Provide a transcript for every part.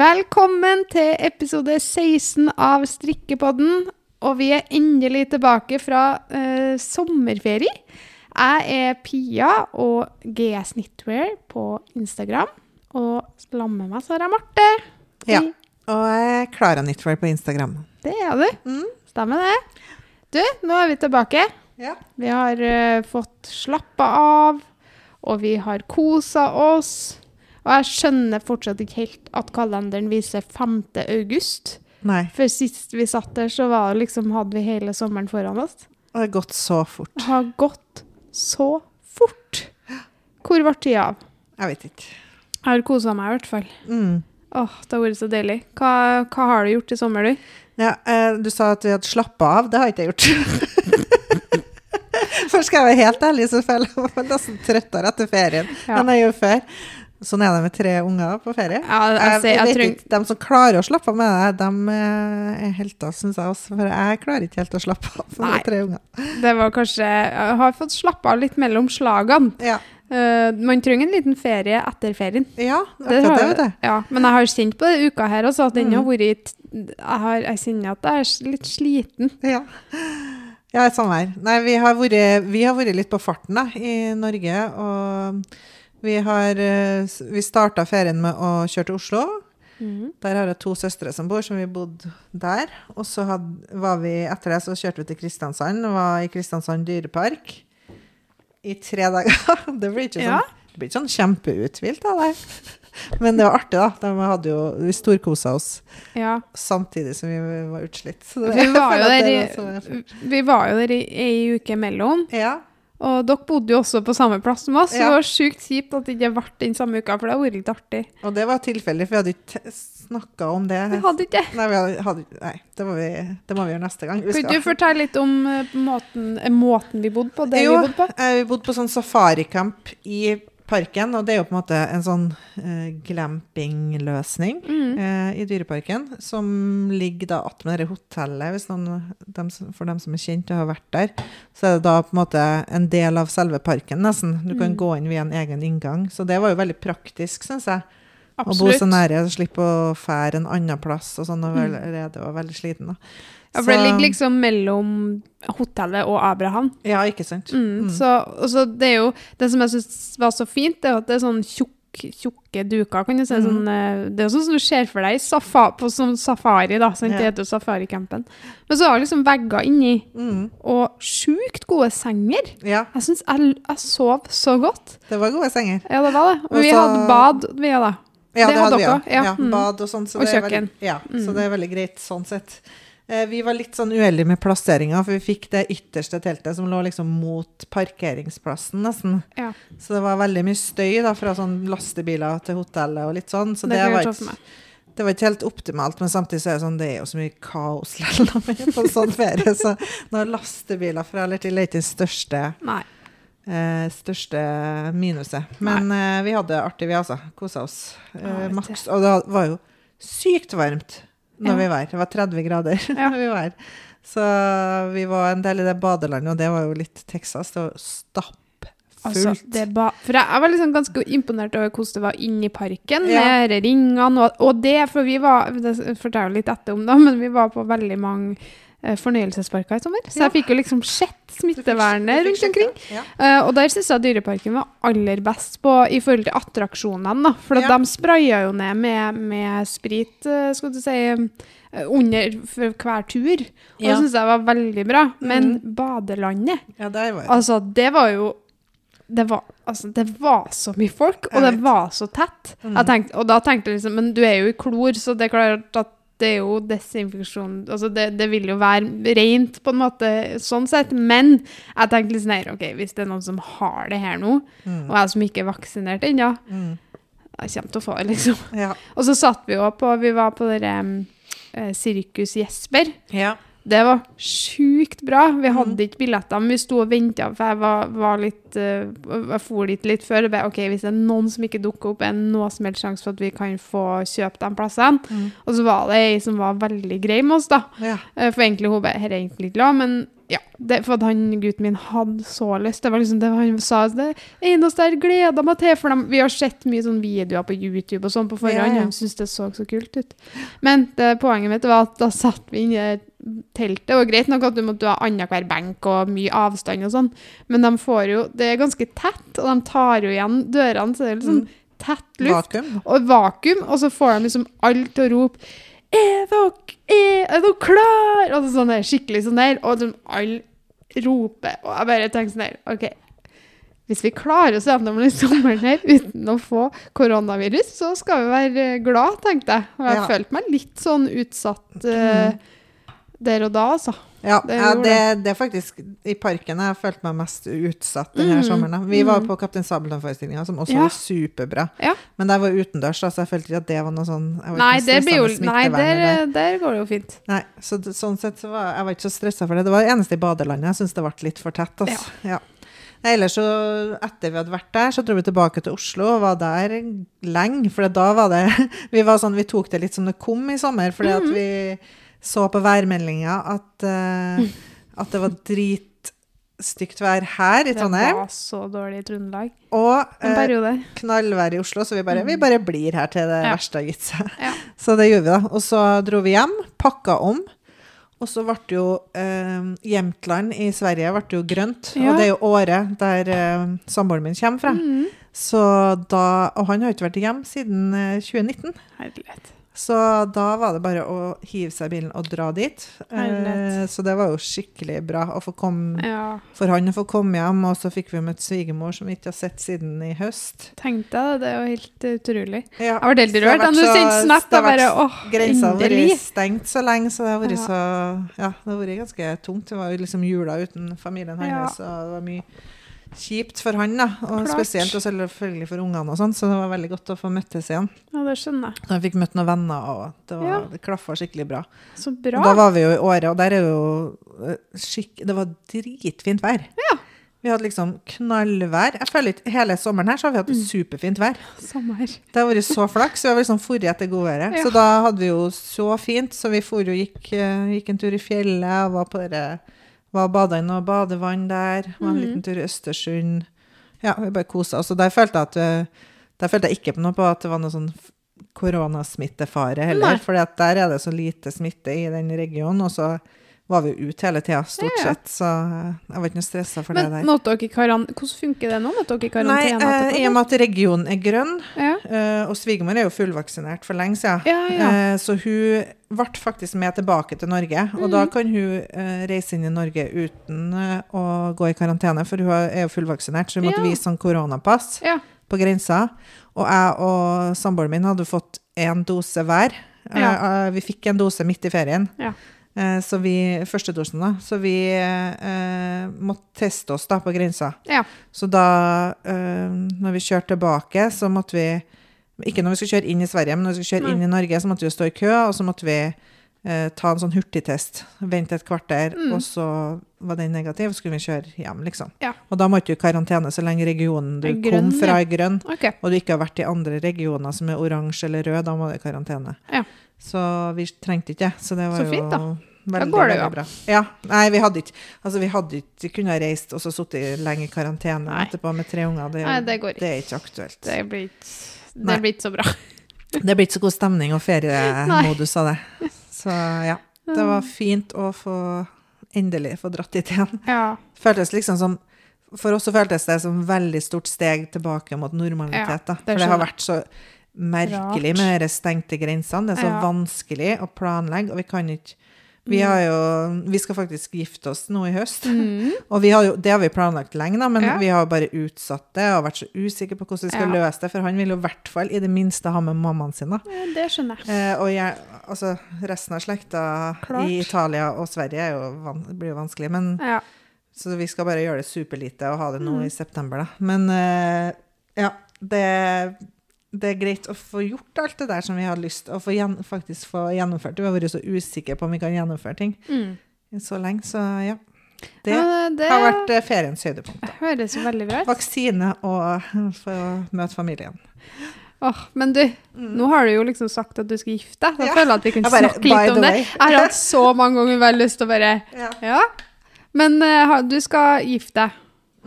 Velkommen til episode 16 av Strikkepodden. Og vi er endelig tilbake fra eh, sommerferie. Jeg er Pia og GS Knitwear på Instagram. Og sammen med meg så har jeg Marte. Ja. Og jeg er Klara Knitwear på Instagram. Det er du. Mm. Stemmer det. Du, nå er vi tilbake. Ja. Vi har uh, fått slappa av, og vi har kosa oss. Og jeg skjønner fortsatt ikke helt at kalenderen viser 5. august. Nei. For sist vi satt der, så var liksom, hadde vi hele sommeren foran oss. Og det har gått så fort. Det har gått så fort. Hvor ble tida av? Jeg vet ikke. Jeg har kosa meg i hvert fall. Mm. Åh, det har vært så deilig. Hva, hva har du gjort i sommer, du? Ja, eh, du sa at vi hadde slappa av. Det har ikke jeg gjort. Først skal jeg være helt ærlig, så føler jeg meg nesten trøttere etter ferien Ja. enn jeg gjorde før. Sånn er det med tre unger på ferie. Ja, jeg, Jeg, jeg, treng- ikke, De som klarer å slappe av med det, de eh, er helter, syns jeg også. For jeg klarer ikke helt å slappe av Nei. med tre unger. Det var kanskje Jeg har fått slappe av litt mellom slagene. Ja, Uh, man trenger en liten ferie etter ferien. ja Det har, det, vet du. Ja, men jeg har kjent på det uka her også, at den har Mm. vært Jeg, har, jeg kjenner at jeg er litt sliten. Ja. Ja, samme her. Nei, vi har, vært, vi har vært litt på farten da, i Norge. Og vi har eh, Vi starta ferien med å kjøre til Oslo. Der har jeg to søstre som bor, som vi bodde der. Og så had, var vi, etter det så kjørte vi til Kristiansand. Var i Kristiansand dyrepark i tre dager. Det blir ikke sånn, Ja. blir ikke sånn kjempeuthvilt av det. Men det var artig, da. De hadde jo, vi storkosa oss Ja. samtidig som vi var utslitt. Så det- Vi var jo der i, vi var jo der i ei uke imellom, Ja. Og dere bodde jo også på samme plass som oss. så Ja. Det var sjukt kjipt at det ikke ble den samme uka, for det hadde vært litt artig. Og det var tilfeldig, for vi hadde ikke snakka om det. Vi hadde ikke. Nei, hadde, nei det, må vi, det må vi gjøre neste gang. Kan du fortelle litt om eh, måten, eh, måten vi bodde på? Det jo, vi bodde på? eh, vi bodde på sånn safaricamp i parken, og det er jo på en måte en sånn eh, glampingløsning Mm. eh, i Dyreparken, som ligger da attmed det hotellet, hvis noen, dem, for dem som er kjent og har vært der. Så er det da på en måte en del av selve parken, nesten. Du kan Mm. gå inn via en egen inngang. Så det var jo veldig praktisk, syns jeg. Å bo så nære, slippe å fære en annen plass og sånn, og Mm. allerede var veldig sliten. da. Ja, for det ligger liksom mellom hotellet og Abraham. Ja, ikke sant? Mm, Mm. Så, så det er jo Det som jeg syns var så fint, det er at det er sånn tjukk, tjukke duker, kan du si. Mm. Sånn, eh, det er sånn som du ser for deg safa, på sånn safari, da. Sant? Det heter jo safaricampen. Men så har det liksom vegger inni, Mm. og sjukt gode senger. Ja, Jeg syns jeg, jeg sov så godt. det var gode senger. Ja, det var det. Og Også, vi hadde bad, vi da. Ja, Det det, hadde hadde vi òg. ja. Ja, Mm. bad og sånn. Så Og kjøkken. Veldig, ja, Mm. så det er veldig greit sånn sett. Eh, Vi var litt sånn uheldige med plasseringa, for vi fikk det ytterste teltet som lå liksom mot parkeringsplassen, nesten. Ja, Så det var veldig mye støy da, fra sånn lastebiler til hotellet og litt sånn. Så det det, var ikke, det var ikke helt optimalt, men samtidig så er det sånn, det er jo så mye kaos likevel på sånn ferie. Så når lastebiler fra eller til er ikke det største. Eh, største minuset. Men eh, vi hadde det artig, vi altså. Kosa oss eh, maks. Og det var jo sykt varmt når vi var her. Det var 30 grader når vi var her. Så vi var en del i det badelandet, og det var jo litt Texas. Det var stappfullt. Altså, for jeg, var liksom ganske imponert over hvordan det var inni parken, Ja. med ringene og, og det, for vi var Det forteller jeg litt etter om, da, men vi var på veldig mange fornøyelsesparker i sommer. Så jeg fikk jo liksom sett smittevernet rundt omkring. Ja. Uh, og der syns jeg Dyreparken var aller best på i forhold til attraksjonene. da, For Ja. de spraya jo ned med, med sprit, eh, skal du si, eh, under hver tur. Og Ja. det syns jeg var veldig bra. Men mm. badelandet ja, der var. Altså, det var jo det var, altså, det var så mye folk, og det var så tett. Mm. Tenkte, og da tenkte jeg liksom Men du er jo i klor, så det er klart at det er jo desinfeksjon Altså, det, det vil jo være rent, på en måte, sånn sett. Men jeg tenkte litt sånn her, OK, hvis det er noen som har det her nå, Mm. og jeg som ikke er vaksinert ennå, Mm. jeg kommer til å få det, liksom. Ja. Og så satt vi jo på Vi var på det um, Sirkus Jesper. ja. Det var sjukt bra. Vi hadde Mhm. ikke billetter, men vi sto og venta, for jeg var, var litt uh, Jeg for dit litt før. Bare, ok, Hvis det er noen som ikke dukker opp, er det noe som helst sjanse for at vi kan få kjøpt de plassene. Mm. Og så var det ei som var veldig grei med oss, da. ja. Eh, For egentlig hun bare er egentlig ikke glad, men ja, det, for at han gutten min hadde så lyst. Det var liksom det han sa. Det eneste jeg gleda meg til. For dem, vi har sett mye sånn videoer på YouTube og sånn på forhånd. Ja, ja. Syntes det så så kult ut. Men det, poenget mitt var at da satt vi inne i teltet. Det var greit nok at du måtte ha annenhver benk og mye avstand og sånn, men de får jo Det er ganske tett, og de tar jo igjen dørene, så det er liksom tett luft Vakuum. og vakuum, og så får de liksom alt til å rope Er dere, er, er dere klar? Altså sånn der, skikkelig sånn der. Og de alle roper. Og jeg bare tenker sånn der OK. Hvis vi klarer oss gjennom denne sommeren her uten å få koronavirus, så skal vi være glad, tenkte jeg. Og jeg Ja. følte meg litt sånn utsatt uh, der og da, altså. Ja, Det ja det, det er faktisk i parken jeg har følt meg mest utsatt denne Mm, sommeren. Vi Vi var mm. på Kaptein Sabeltann-forestillinga, som også Ja. var superbra. Ja. Men der var utendørs, så så jeg følte ikke at det var noe sånn Nei, Nei, der, der går det jo fint. Nei, så sånn sett så var jeg var ikke så stressa for det. Det var det eneste i badelandet jeg syns det ble litt for tett. Altså. Ja. Nei, Ellers så, etter vi hadde vært der, så dro vi tilbake til Oslo og var der lenge. For da var det Vi var sånn, vi tok det litt som det kom i sommer, fordi mm. at vi så på værmeldinga at, uh, at det var dritstygt vær her i Trondheim. Det var så dårlig i Trøndelag Og eh, knallvær i Oslo, så vi bare, vi bare blir her til det Ja. verste har gitt seg. Ja. Så det gjorde vi, da. Og så dro vi hjem, pakka om. Og så ble jo eh, Jämtland i Sverige ble jo grønt. Ja. Og det er jo året der eh, samboeren min kommer fra. Mm. Så da, og han har ikke vært hjemme siden eh, 2019. Herlighet. Så da var det bare å hive seg i bilen og dra dit. Eh, så det var jo skikkelig bra komme, Ja, for han å få komme hjem. Og så fikk vi møtt svigermor som vi ikke har sett siden i høst. tenkte jeg det. Det er jo helt utrolig. Ja. Jeg ble helt rørt. Du sendte snap og bare åh, Grensa har vært stengt så lenge, så det har vært Ja. så Ja, det har vært ganske tungt. Det var jo liksom jula uten familien Ja. og det var mye kjipt for han, da. Og Klart. spesielt og selvfølgelig for ungene og sånn, så det var veldig godt å få møttes igjen. Ja, det skjønner jeg. Da jeg fikk møtt noen venner, og det, var, Ja. det klaffa skikkelig bra. Så Og da var vi jo i Åre, og der er jo eh, skikk... Det var dritfint vær. Ja. Vi hadde liksom knallvær. Jeg føler ikke Hele sommeren her så har vi hatt Mm. superfint vær. Sommer. Det har vært så flaks. Vi har liksom forret etter godværet. Ja. Så da hadde vi jo så fint. Så vi for og gikk, eh, gikk en tur i fjellet og var på det var og bada i noe badevann der. Var en mm. liten tur i Østersund. Ja, vi bare kosa oss. Og der følte jeg at eh, der følte jeg ikke på noe på at det var noe sånn koronasmittefare heller. For der er det så lite smitte i den regionen. Og så var vi ute hele tida, stort Ja, ja. sett. Så jeg var ikke noe stressa for Men det der. måtte dere karan... Hvordan funker det nå? Måtte dere i Nei, karantene? eh, i og med at regionen er grønn, Ja. Eh, og svigermor er jo fullvaksinert for lenge siden. Eh, så hun ble faktisk med tilbake til Norge. Og Mm. da kan hun eh, reise inn i Norge uten eh, å gå i karantene, for hun er jo fullvaksinert, så hun måtte vise sånn koronapass på grensa. Og jeg og samboeren min hadde fått én dose hver. Eh, Ja. eh, vi fikk en dose midt i ferien. Ja. Eh, så vi, første dosen da, så vi eh, måtte teste oss da på grensa. ja. Så da, eh, når vi kjørte tilbake, så måtte vi Ikke når vi skulle kjøre inn i Sverige, men når vi skulle kjøre Nei. inn i Norge, så måtte vi stå i kø, og så måtte vi eh, ta en sånn hurtigtest. Vente et kvarter, Mm. og så var den negativ, og så skulle vi kjøre hjem, liksom. Ja. Og da måtte du i karantene så lenge regionen du grønn, kom fra ja. er grønn, OK. og du ikke har vært i andre regioner som er oransje eller rød, da må du i karantene. Ja. Så vi trengte ikke det. Så det var Så fint, da. veldig, går det jo bra. Ja. Nei, vi hadde ikke Altså, vi hadde ikke kunnet reist og så sittet lenge i karantene Nei. etterpå med tre unger. Det, Nei, det går ikke. det er ikke aktuelt. Det blir ikke det blir ikke så bra. Det blir ikke så god stemning og feriemodus av det. Så ja. Det var fint å få endelig få dratt dit igjen. Ja. Føltes liksom som For oss så føltes det som veldig stort steg tilbake mot normalitet. da. det For det har vært så merkelig Rart. med de stengte grensene. Det er så Ja. vanskelig å planlegge, og vi kan ikke vi, Mm. har jo, vi skal faktisk gifte oss nå i høst. Mm. Og vi har jo, det har vi planlagt lenge, da, men Ja. vi har bare utsatt det og vært så usikre på hvordan vi skal Ja. løse det. For han vil jo i hvert fall i det minste ha med mammaen sin. da. Ja, Det skjønner jeg. Eh, og jeg, altså, resten av slekta Klart. i Italia og Sverige er jo blir jo vanskelig. Men, så vi skal bare gjøre det superlite og ha det nå Mm. i september, da. Men eh, ja, det, det er greit å få gjort alt det der som vi har lyst til, og få gjen, faktisk få gjennomført. Vi har vært så usikre på om vi kan gjennomføre ting Mm. så lenge, så ja. Det ja, det har vært eh, feriens høydepunkt. høres jo veldig bra ut. Vaksine og få møte familien. Åh, men du, nå har du jo liksom sagt at du skal gifte deg. Da Ja. føler jeg at vi kan bare, snakke litt om det. Jeg har hatt så mange ganger bare lyst til å bare Ja. Ja. Men uh, du skal gifte deg.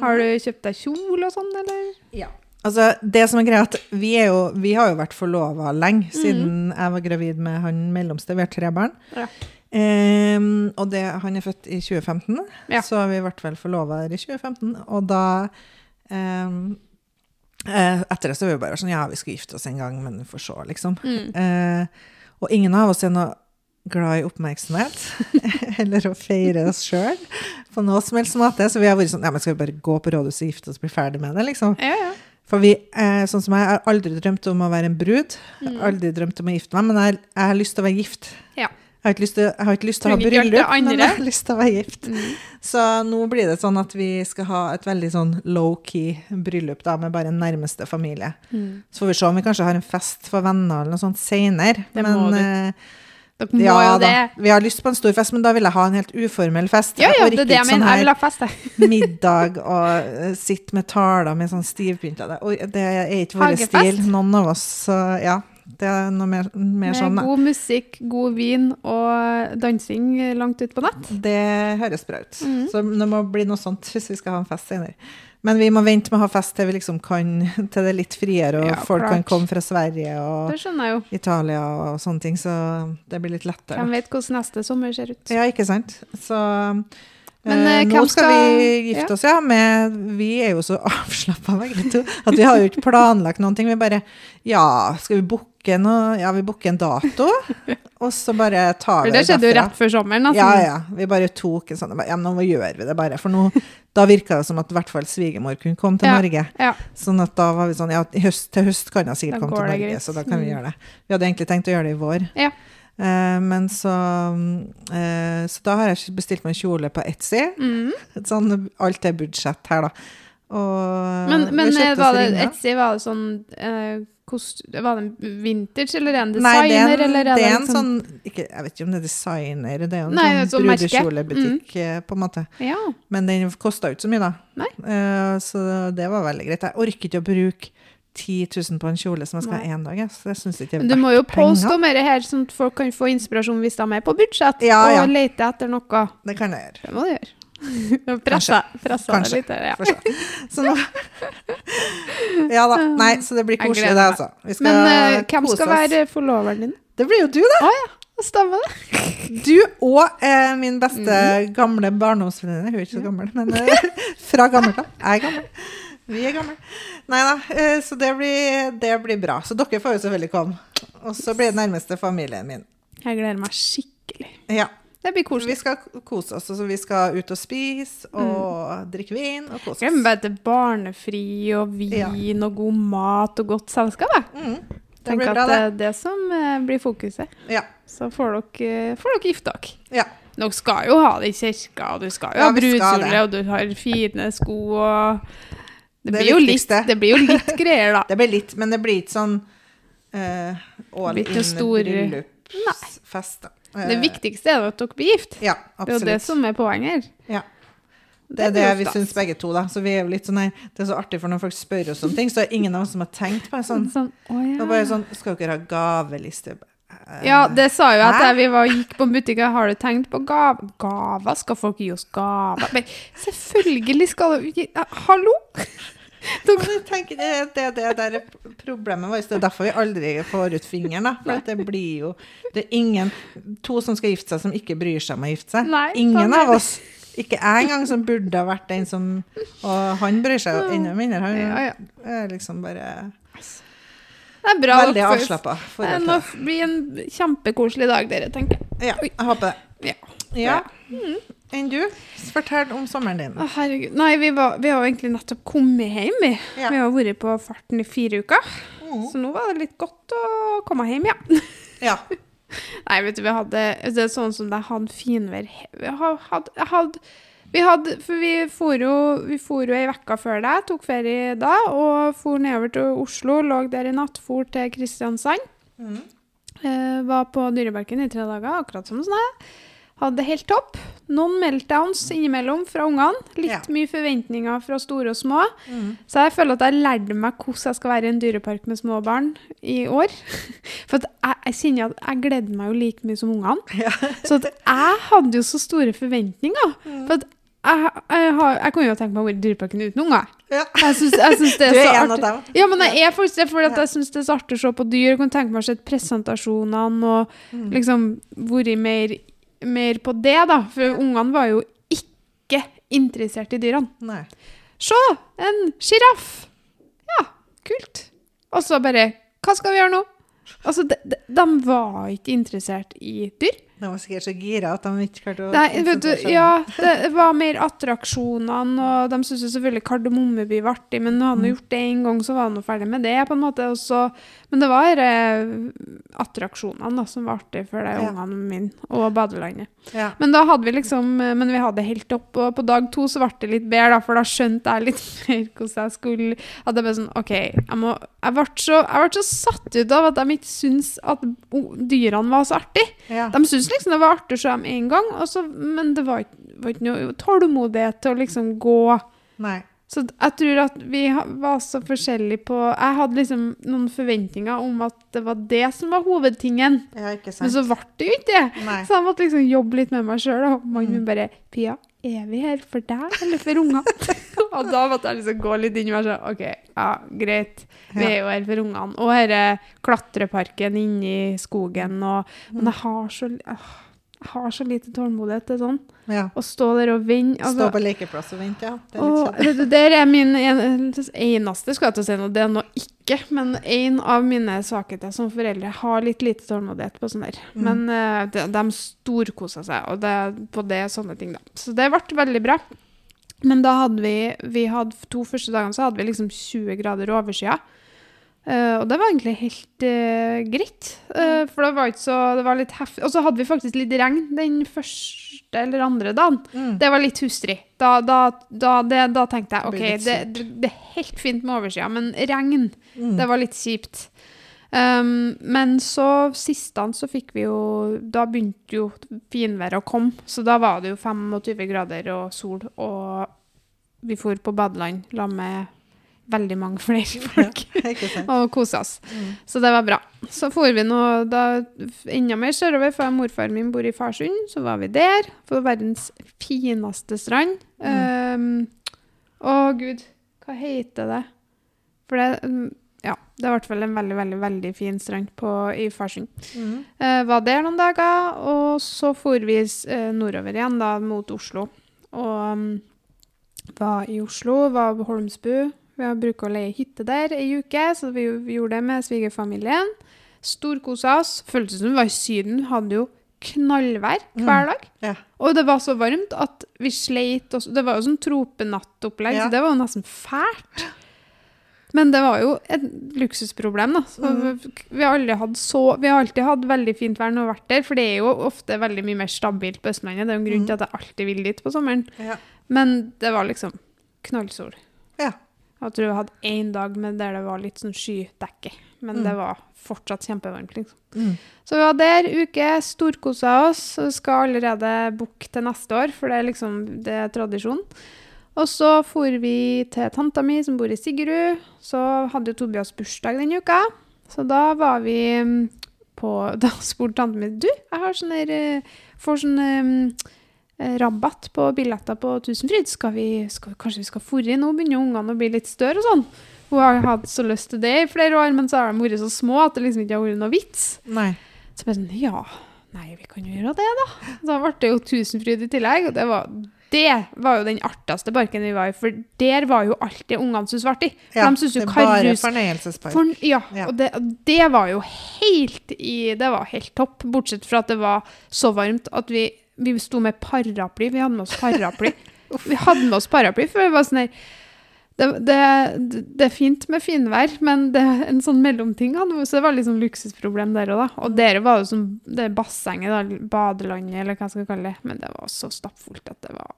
Har du kjøpt deg kjole og sånn, eller? Ja. Altså, det som er greia, at vi, er jo, vi har jo vært forlova lenge, siden jeg var gravid med han mellomste. Vi har tre barn. Ja. Um, og det, han er født i 2015, Ja. så vi ble vel forlova i 2015. Og da eh, Etter det så var vi bare sånn Ja, vi skal gifte oss en gang, men vi får se, liksom. Mm. Uh, og ingen av oss er noe glad i oppmerksomhet, eller å feire oss sjøl på noe som helst måte. Så vi har vært sånn Ja, men skal vi bare gå på rådhuset og gifte oss og bli ferdig med det, liksom? Ja, ja. For vi, eh, sånn som jeg, har aldri drømt om å være en brud. Mm. aldri drømt om å gifte meg, men jeg, jeg har lyst til å være gift. Ja. Jeg har ikke lyst til, jeg ikke lyst til å ha bryllup, men jeg har lyst til å være gift. Mm. Så nå blir det sånn at vi skal ha et veldig sånn low-key bryllup da, med bare nærmeste familie. Mm. Så får vi se om vi kanskje har en fest for venner eller noe sånt senere. Det Men eh, Dere må ja jo da, vi har lyst på en stor fest, men da vil jeg ha en helt uformell fest. Ja, ja, det er det jeg mener. Jeg vil sånn ha fest, jeg. middag og eh, sitte med taler med sånn stivpynta det. Det er ikke vår stil, noen av oss. Så ja, det er noe mer, mer sånn. god musikk, god vin og dansing langt ut på natt. Det høres bra ut. Mm. Så det må bli noe sånt hvis vi skal ha en fest senere. Men vi må vente med å ha fest til vi liksom kan, til det er litt friere, og Ja, folk kan komme fra Sverige og. Italia og sånne ting, så det blir litt lettere. Hvem vet hvordan neste sommer ser ut. Ja, ikke sant? Så Men, eh, eh, nå skal, vi gifte oss, ja. Med, vi er jo så avslappa at vi har jo ikke planlagt noen ting. Vi bare Ja, skal vi booke noe? Ja, vi booker en dato, og så bare tar vi det Det skjedde jo rett før sommeren. Altså. Ja, ja. Vi bare tok en sånn Ja, nå gjør vi det bare. For nå, da virka det som at i hvert fall svigermor kunne komme til Ja. Norge. Ja. Sånn at da var vi sånn Ja, høst, til høst kan hun sikkert komme til Norge, greit. så da kan vi Mm. gjøre det. Vi hadde egentlig tenkt å gjøre det i vår. Ja. Eh, men så eh, Så da har jeg bestilt meg en kjole på Etsy. Mm. Sånn, alt er budsjett her, da. Og Men, men eh, var det. Etsy, var det sånn eh, kost, Var det en vintage, eller en Nei, det er designer, en, eller det er en liksom- sånn ikke, Jeg vet ikke om det er designer, det er jo en Nei, sånn brudekjolebutikk, mm. på en måte. Ja. Men den kosta jo ikke så mye, da. Eh, så det var veldig greit. Jeg orker ikke å bruke 10 000 på en kjole som jeg skal ha én dag. Så jeg synes ikke det verdt er du må jo poste penger. om dette her, sånn at folk kan få inspirasjon hvis de er på budsjett, Ja, ja. og lete etter noe. Det kan jeg gjøre. Det må du gjøre. Pressa, pressa Kanskje. litt. Ja. Så nå Ja da. Nei, så det blir koselig, det, altså. Men uh, hvem skal være forloveren din? Det blir jo du, da. Ah, ja, stemmer det. Du og eh, min beste mm. gamle barndomsvenninne. Hun er ikke så gammel, men eh, fra gammelt av. Jeg er gammel. Vi er gamle. Nei da, eh, så det blir, det blir bra. Så dere får jo selvfølgelig komme. Og så blir det nærmeste familien min. Jeg gleder meg skikkelig. Ja. Det blir koselig. Vi skal kose oss. Altså, vi skal ut og spise og drikke vin og kose oss. Glem bare til barnefri og vin og god mat og godt selskap. Mm, det Tenk blir at bra, det det. er det som eh, blir fokuset. Ja. Så får dere, får dere gifte dere. ja. Dere skal jo ha det i kirka, og du skal jo Ja, ha vi brudekjole, og du har fine sko og Det, Det blir litt, det blir jo litt greier, da. Det blir litt, men det blir ikke sånn uh, all in stor... bryllupsfest. Eh, Det viktigste er at dere blir gift. Ja, Det er jo det som er poenget her. Ja. Det er det vi syns begge to, da. Så vi er jo litt sånn her Det er så artig, for når folk spør oss om ting, så er det ingen av oss som har tenkt på det sånn. Sånn, å Det er bare sånn Skal dere ha gaveliste? Ja, det sa jo at da jeg, vi var, gikk på butikken. Har du tenkt på gaver? Gaver? Skal folk gi oss gaver? Men selvfølgelig skal du gi Hallo! Jeg tenker det, det, det er problemet vårt. Det er derfor vi aldri får ut fingeren. For det blir jo Det er ingen To som skal gifte seg, som ikke bryr seg om å gifte seg. Nei, ingen av oss. Ikke jeg engang, som burde ha vært den som Og han bryr seg jo enda mindre. Han Ja, ja. er liksom bare Det er bra. veldig avslappa. Det blir en kjempekoselig dag, dere, tenker jeg. Ja, jeg håper det. Ja. Ja. Enn du? Fortell om sommeren din. Å, herregud. Nei, vi, var, vi har jo egentlig nettopp kommet hjem, vi. Ja. Vi har vært på farten i fire uker. Mm. Så nå var det litt godt å komme hjem, ja. Ja. Nei, vet du, vi hadde Det er sånn som det hadde finvær har- hadde, hadde vi hadde, for vi for jo, vi for jo ei uke før deg, tok ferie da, og for nedover til Oslo, lå der i natt, for til Kristiansand. Mm. Eh, var på Dyreparken i tre dager, akkurat som sånn. her. Hadde det helt topp. Noen meltdowns innimellom fra ungene. Litt Ja. mye forventninger fra store og små. Mm. Så jeg føler at jeg lærte meg hvordan jeg skal være i en dyrepark med små barn i år. For jeg, jeg kjenner at jeg gleder meg jo like mye som ungene. Ja. Så at jeg hadde jo så store forventninger. Mm. For at jeg, jeg, har, jeg kunne jo tenkt meg å være i Dyreparken uten unger. Ja. Jeg syns, jeg syns det er Du er en av dem. Ja, men jeg er faktisk det, fordi jeg syns det er så artig å se på dyr. Jeg kan tenke meg å se presentasjonene og Mm. liksom vært mer, mer på det, da. For ungene var jo ikke interessert i dyrene. Nei. Se, en sjiraff! Ja, kult. Og så bare Hva skal vi gjøre nå? Altså, de, de, de var ikke interessert i dyr. De var sikkert så gira at de ikke klarte å Nei, vet du, ja, det var mer attraksjonene, og de syntes selvfølgelig Kardemommeby var artig, men når han Mm. gjort det en gang, så var han ferdig med det, på en måte. Også. men det var eh, attraksjonene da, som var artig for de Ja. ungene mine, og badelandet. Ja. Men da hadde vi liksom, eh, men vi hadde helt opp, og på dag to så ble det litt bedre, da, for da skjønte jeg litt mer hvordan jeg skulle, at det ble sånn, ok, jeg må, jeg ble så, jeg ble så satt ut av at de ikke syntes at dyrene var så artig. Ja. De syntes liksom det var artig dem en gang, og så- men det var var ikke noe tålmodighet til å liksom gå. Nei. Så jeg tror at vi var så forskjellige på Jeg hadde liksom noen forventninger om at det var det som var hovedtingen, Ja, men så ble det jo ikke det. Så jeg måtte liksom jobbe litt med meg sjøl. Og mannen min Mm. bare 'Pia, er vi her for deg eller for ungene? og da måtte jeg liksom gå litt inn i meg sånn OK, ja, greit. Vi er jo her for ungene. Og denne klatreparken inni skogen og Men jeg har så, åh, har så lite tålmodighet til sånn. Ja. Å stå der og vente. Stå Altså, på lekeplass og vente, ja. Det er og, litt det der er min en, eneste, skal jeg til å si noe, det er nå ikke, men en av mine svakheter som foreldre har litt lite tålmodighet på sånn der. Mm. Men uh, de, de storkosa seg, og det, på det sånne ting, da. Så det ble veldig bra. Men da hadde vi, vi hadde, to første dagene så hadde vi liksom 20 grader oversida. Eh, og det var egentlig helt uh, greit, Uh, for det var ikke så Det var litt heftig. Og så hadde vi faktisk litt regn den første eller andre dagen. Mm. Det var litt hustrig. Da, da, da, det, da tenkte jeg OK, det, det, det er helt fint med oversida, men regn, Mm. det var litt kjipt. Um, men så dagen så fikk vi jo Da begynte jo finværet å komme, så da var det jo 25 grader og sol, og vi for på badeland la med veldig mange flere folk Ja, og kosa oss. Mm. Så det var bra. Så for vi nå da enda mer sørover, for morfar min bor i Farsund. Så var vi der, på verdens fineste strand. Um, å, gud, hva heter det? For det um, Ja, det er i hvert fall en veldig, veldig veldig fin strand på, i Farsund. Mm. Uh, var der noen dager, og så for vi eh, nordover igjen, da, mot Oslo. Og um, var i Oslo, var på Holmsbu. Vi har brukt å leie hytte der ei uke, så vi, vi gjorde det med svigerfamilien. Storkosa oss. Føltes som vi var i Syden. Hadde jo knallvær hver dag. Ja. Og det var så varmt at vi sleit oss Det var jo sånn tropenattopplegg, yeah. så det var jo nesten fælt. Men det var jo et luksusproblem, da. Så Mm. vi, har så, vi har alltid hatt veldig fint vær når vi har vært der, for det er jo ofte veldig mye mer stabilt på Østlandet. Det er jo en grunn Mm. til at jeg alltid vil dit på sommeren. Ja. Men det var liksom knallsol. Ja. Jeg tror jeg hadde én dag med der det var litt sånn skydekke, men Mm. det var fortsatt kjempevarmt. liksom. Mm. Så vi var der uke, storkosa oss, og skal allerede booke til neste år, for det er liksom det er tradisjon. Og så for vi til tanta mi som bor i Sigrud. Så hadde jo Tobias bursdag den uka. Så da var vi mm, på Da spurte tanta mi du, jeg har sånn der eh, Får sånn eh, rabatt på billetter på Tusenfryd. Skal vi, skal, kanskje vi skal forre nå? Begynner ungene å bli litt større og sånn. Hun har hatt så lyst til det i flere år, men så har de vært så små at det liksom ikke har vært noe vits. Nei. Så bare sånn, ja, nei, vi kan jo gjøre det da. Så ble det jo Tusenfryd i tillegg, og det var, det var jo den artigste parken vi var i, for der var jo alltid ungene syntes var artig. Ja, de syntes det jo er bare fornøyelsespark. For, ja, Ja. og det, det var jo helt i, det var helt topp, bortsett fra at det var så varmt at vi, vi sto med paraply, vi hadde med oss paraply. vi hadde med oss paraply, for det var sånn her, det, det, det er fint med finvær, men det er en sånn mellomting så det var sånn luksusproblem der òg, da. Og der var det som det bassenget, da, badelandet, eller hva jeg skal kalle det, men det var så stappfullt at det var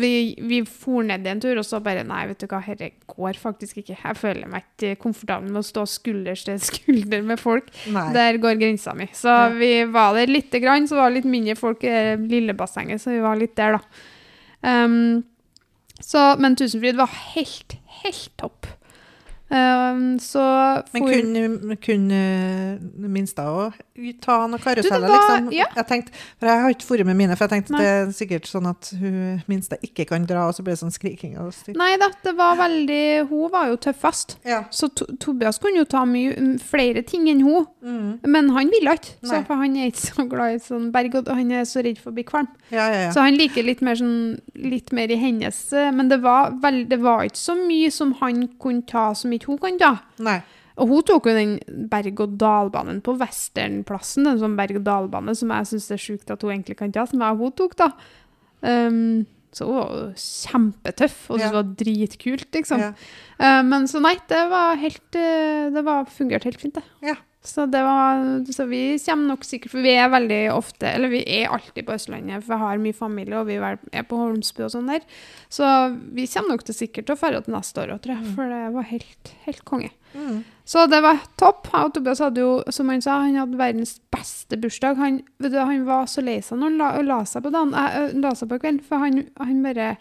vi, vi for ned en tur, og så bare Nei, vet du hva, dette går faktisk ikke. Jeg føler meg ikke komfortabel med å stå skulder til skulder med folk. Nei. Der går grensa mi. Så Ja. vi var der lite grann, så var det litt mindre folk i det lille bassenget, så vi var litt der, da. Um, så, men Tusenfryd var helt, helt topp. Um, for, Men kunne, kunne minsta òg ta noen karuseller, liksom? ja. Jeg tenkte, for jeg har ikke vært med mine, for jeg tenkte Nei. det er sikkert sånn at hun minste ikke kan dra, og så blir det sånn skriking og styr. Nei da, det var veldig Hun var jo tøffest. Ja. Så to Tobias kunne jo ta mye flere ting enn hun, Mm. men han ville ikke. Så, for han er ikke så glad i sånn berg, og han er så redd for å bli kvalm. ja, ja, ja. Så han liker litt mer, sånn, litt mer i hennes eh, Men det var, vel, det var ikke så mye som han kunne ta som ikke hun kan ta. Nei. Og hun tok jo den berg-og-dal-banen på Westernplassen, en sånn berg-og-dal-bane som jeg syns er sjukt at hun egentlig kan ta, som jeg og hun tok, da. Um, så hun var kjempetøff, og Ja. det var dritkult, liksom. Ja. Uh, men så nei, det var helt uh, Det var fungerte helt fint, det. Ja. Så det var Så vi kommer nok sikkert For vi er veldig ofte Eller vi er alltid på Østlandet, for vi har mye familie, og vi er på Holmsbu og sånn der. Så vi kommer nok til sikkert til å dra til neste år òg, tror jeg. For det var helt, helt konge. Mm. Så det var topp. Og Tobias hadde jo, som han sa, han hadde verdens beste bursdag. Han, vet du, han var så lei seg når han la, la seg på dagen, eh, la seg på kvelden, for han, han bare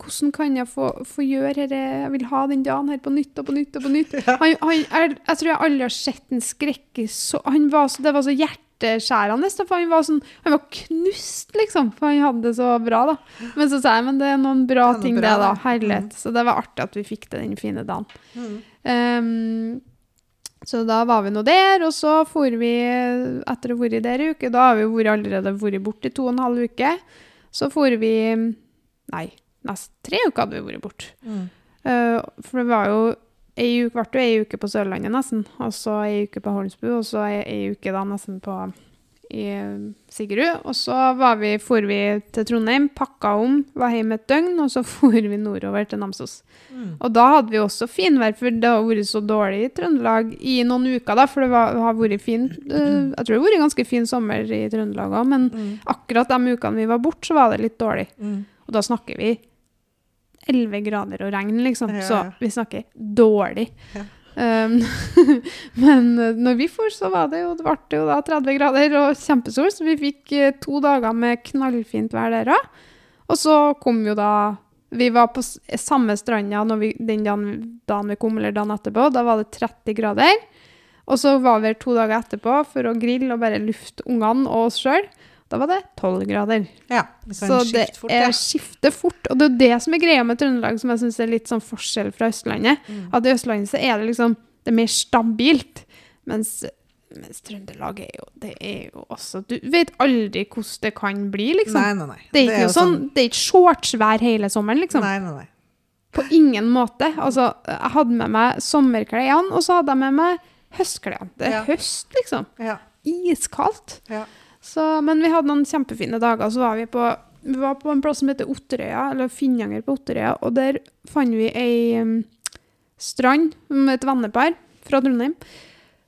hvordan kan jeg få, få gjøre dette? Jeg vil ha den dagen her på nytt og på nytt og på nytt. Han, han, jeg, jeg tror jeg aldri har sett en skrekke så han var så, Det var så hjerteskjærende. For han var sånn Han var knust, liksom. For han hadde det så bra, da. Men så sa jeg men det er noen bra er noe ting, bra, det, da. Herlighet. Herlighet. Så det var artig at vi fikk det den fine dagen. Mm. Um, så da var vi nå der, og så for vi, etter å ha vært der ei uke, da har vi allerede vært borte i to og en halv uke, så for vi, nei, nesten tre uker hadde vi vært borte. Mm. Uh, for det var jo ei uke, ble jo ei uke på Sørlandet nesten, og så ei uke på Holmsbu, og så ei, ei uke da nesten på i Sigerud. Og så var vi, for vi til Trondheim, pakka om, var hjemme et døgn, og så for vi nordover til Namsos. Mm. Og da hadde vi også finvær, for det har vært så dårlig i Trøndelag i noen uker, da, for det var, har vært fin uh, Jeg tror det har vært ganske fin sommer i Trøndelag òg, men Mm. akkurat de ukene vi var borte, så var det litt dårlig. Mm. Og da snakker vi 11 grader og regn, liksom. Ja, Så ja. vi snakker dårlig. Um, men eh, når vi for, så var det jo, det ble jo da 30 grader og kjempesol, så vi fikk eh, to dager med knallfint vær der òg. Og så kom jo da Vi var på samme stranda den dagen vi kom, eller dagen etterpå. Da var det 30 grader. Og så var vi her to dager etterpå for å grille og bare lufte ungene og oss sjøl. Da var det 12 grader. Ja, det Så det fort, ja. er skifter fort. Og det er det som er greia med Trøndelag, som jeg syns er litt sånn forskjell fra Østlandet. Mm. At i Østlandet så er det liksom det er mer stabilt. Mens, mens Trøndelag er jo Det er jo også Du vet aldri hvordan det kan bli, liksom. Nei, nei, nei. det er ikke jo noe sånn, det er ikke shortsvær hele sommeren, liksom. Nei, nei, nei. På ingen måte. Altså, jeg hadde med meg sommerklærne, og så hadde jeg med meg høstklærne. Det er Ja. høst, liksom. Ja, Iskaldt. ja. Så, men vi hadde noen kjempefine dager. Så var vi på, vi var på en plass som heter Otterøya, eller Finnanger på Otterøya, og der fant vi ei um, strand med et vennepar fra Trondheim,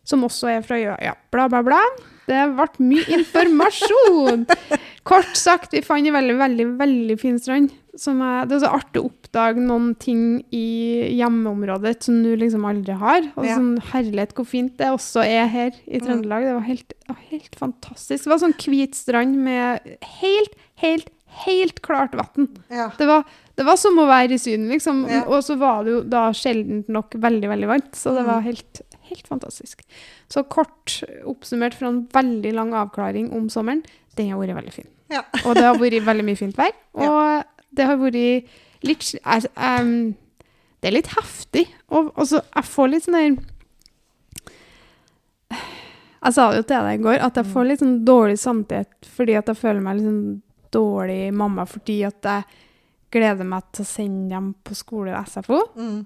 som også er fra øya. Ja, bla, bla, bla. Det ble mye informasjon! Kort sagt, vi fant en veldig, veldig, veldig fin strand. Som er, det er så artig å oppdage noen ting i hjemmeområdet som du liksom aldri har. Og Ja. sånn herlighet hvor fint det også er her i Trøndelag. Det var helt, helt fantastisk. Det var sånn hvit strand med helt, helt, helt klart vann. ja. Det var, det var som å være i Syden, liksom. Ja. Og så var det jo da sjeldent nok veldig, veldig varmt. Så det var Mm. helt, helt fantastisk. Så kort oppsummert fra en veldig lang avklaring om sommeren, den har vært veldig fin. Ja. Og det har vært veldig mye fint vær. Ja. Og det har vært litt er, um, Det er litt heftig. Og altså, jeg får litt sånn der Jeg sa det jo til deg i går, at jeg får litt sånn dårlig samvittighet fordi at jeg føler meg litt sånn dårlig mamma fordi at jeg gleder meg til å sende dem på skole og SFO. Mm.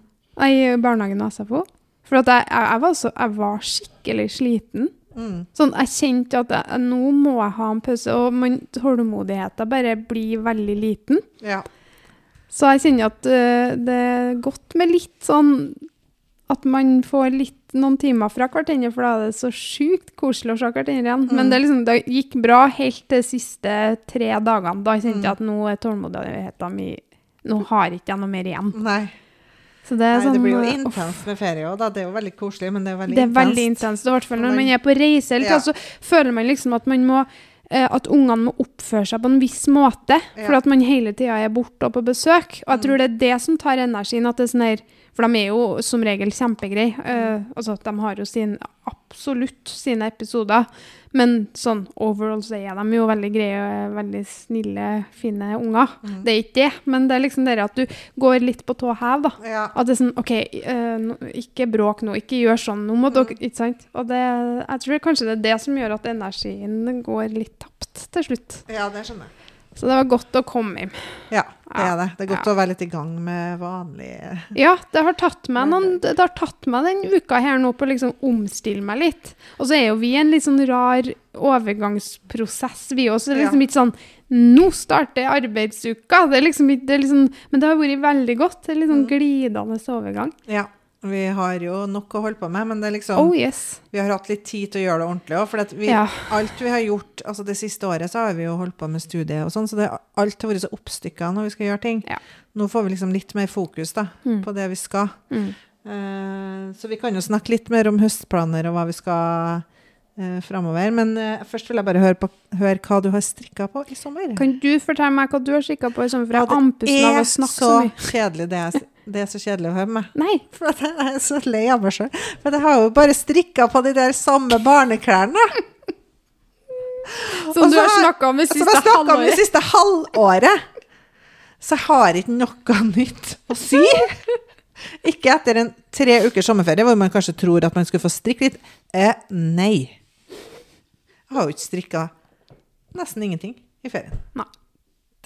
I barnehagen og SFO. For jeg, jeg, jeg, var så, jeg var skikkelig sliten. Mm. Sånn, jeg kjente at jeg, nå må jeg ha en pause, og man, tålmodigheten bare blir veldig liten. Ja. Så jeg kjenner at uh, det er godt med litt sånn At man får litt noen timer fra hverandre, for da er det så sjukt koselig å se hverandre igjen. Men Mm. det, er liksom, det gikk bra helt de siste tre dagene. Da kjente jeg at nå er tålmodigheten min Nå har jeg ikke noe mer igjen. Nei. Så det er Nei, sånn det blir jo øh, intenst med ferie òg, da. Det er jo veldig koselig, men det er veldig intenst. Det er intenst. veldig intenst. I hvert fall når Man- er på reise, Eller, Ja. så føler man liksom at man må eh, at ungene må oppføre seg på en viss måte, for Ja. at man hele tida er borte og på besøk. Og jeg Mm. tror det er det som tar energien. at det er sånn her, For de er jo som regel kjempegreie. Uh, altså, de har jo sin, absolutt sine episoder. Men sånn overall så er de jo veldig greie, veldig snille, fine unger. Mm. Det er ikke det, men det er liksom det at du går litt på tå hev, da. Ja. At det er sånn OK, uh, ikke bråk nå, ikke gjør sånn. Nå må dere Ikke sant? Og det, jeg tror kanskje det er det som gjør at energien går litt tapt til slutt. ja, det skjønner jeg. Så det var godt å komme hjem. Ja, det er det. Det er godt Ja. å være litt i gang med vanlig Ja, det har tatt meg noen Det har tatt meg den uka her nå på å liksom omstille meg litt. Og så er jo vi i en litt sånn rar overgangsprosess, vi også. Det er liksom ikke sånn Nå starter arbeidsuka! Det er liksom ikke det er liksom, Men det har vært veldig godt. Det er litt sånn glidende overgang. Ja. Vi har jo nok å holde på med, men det er liksom Oh yes. Vi har hatt litt tid til å gjøre det ordentlig òg. For at vi, Ja. alt vi har gjort altså det siste året, så har vi jo holdt på med studiet og sånn, så det, alt har vært så oppstykka når vi skal gjøre ting. Ja. Nå får vi liksom litt mer fokus da, Mm. på det vi skal. Mm. Eh, så vi kan jo snakke litt mer om høstplaner og hva vi skal uh, framover. Men eh, først vil jeg bare høre, på, høre hva du har strikka på i sommer. Kan du fortelle meg hva du har strikka på i sommer? For jeg Ja, andpusten av er å snakke så så mye. kjedelig. Det er, det er så kjedelig å høre med. Nei. For jeg er så lei av meg sjøl. For jeg har jo bare strikka på de der samme barneklærne. Som du har snakka om det Som jeg siste snakka om det halvåret. siste halvåret. Så jeg har ikke noe nytt å si. Ikke etter en tre ukers sommerferie hvor man kanskje tror at man skulle få strikke litt. Eh, nei. Jeg har jo ikke strikka nesten ingenting i ferien. Nei.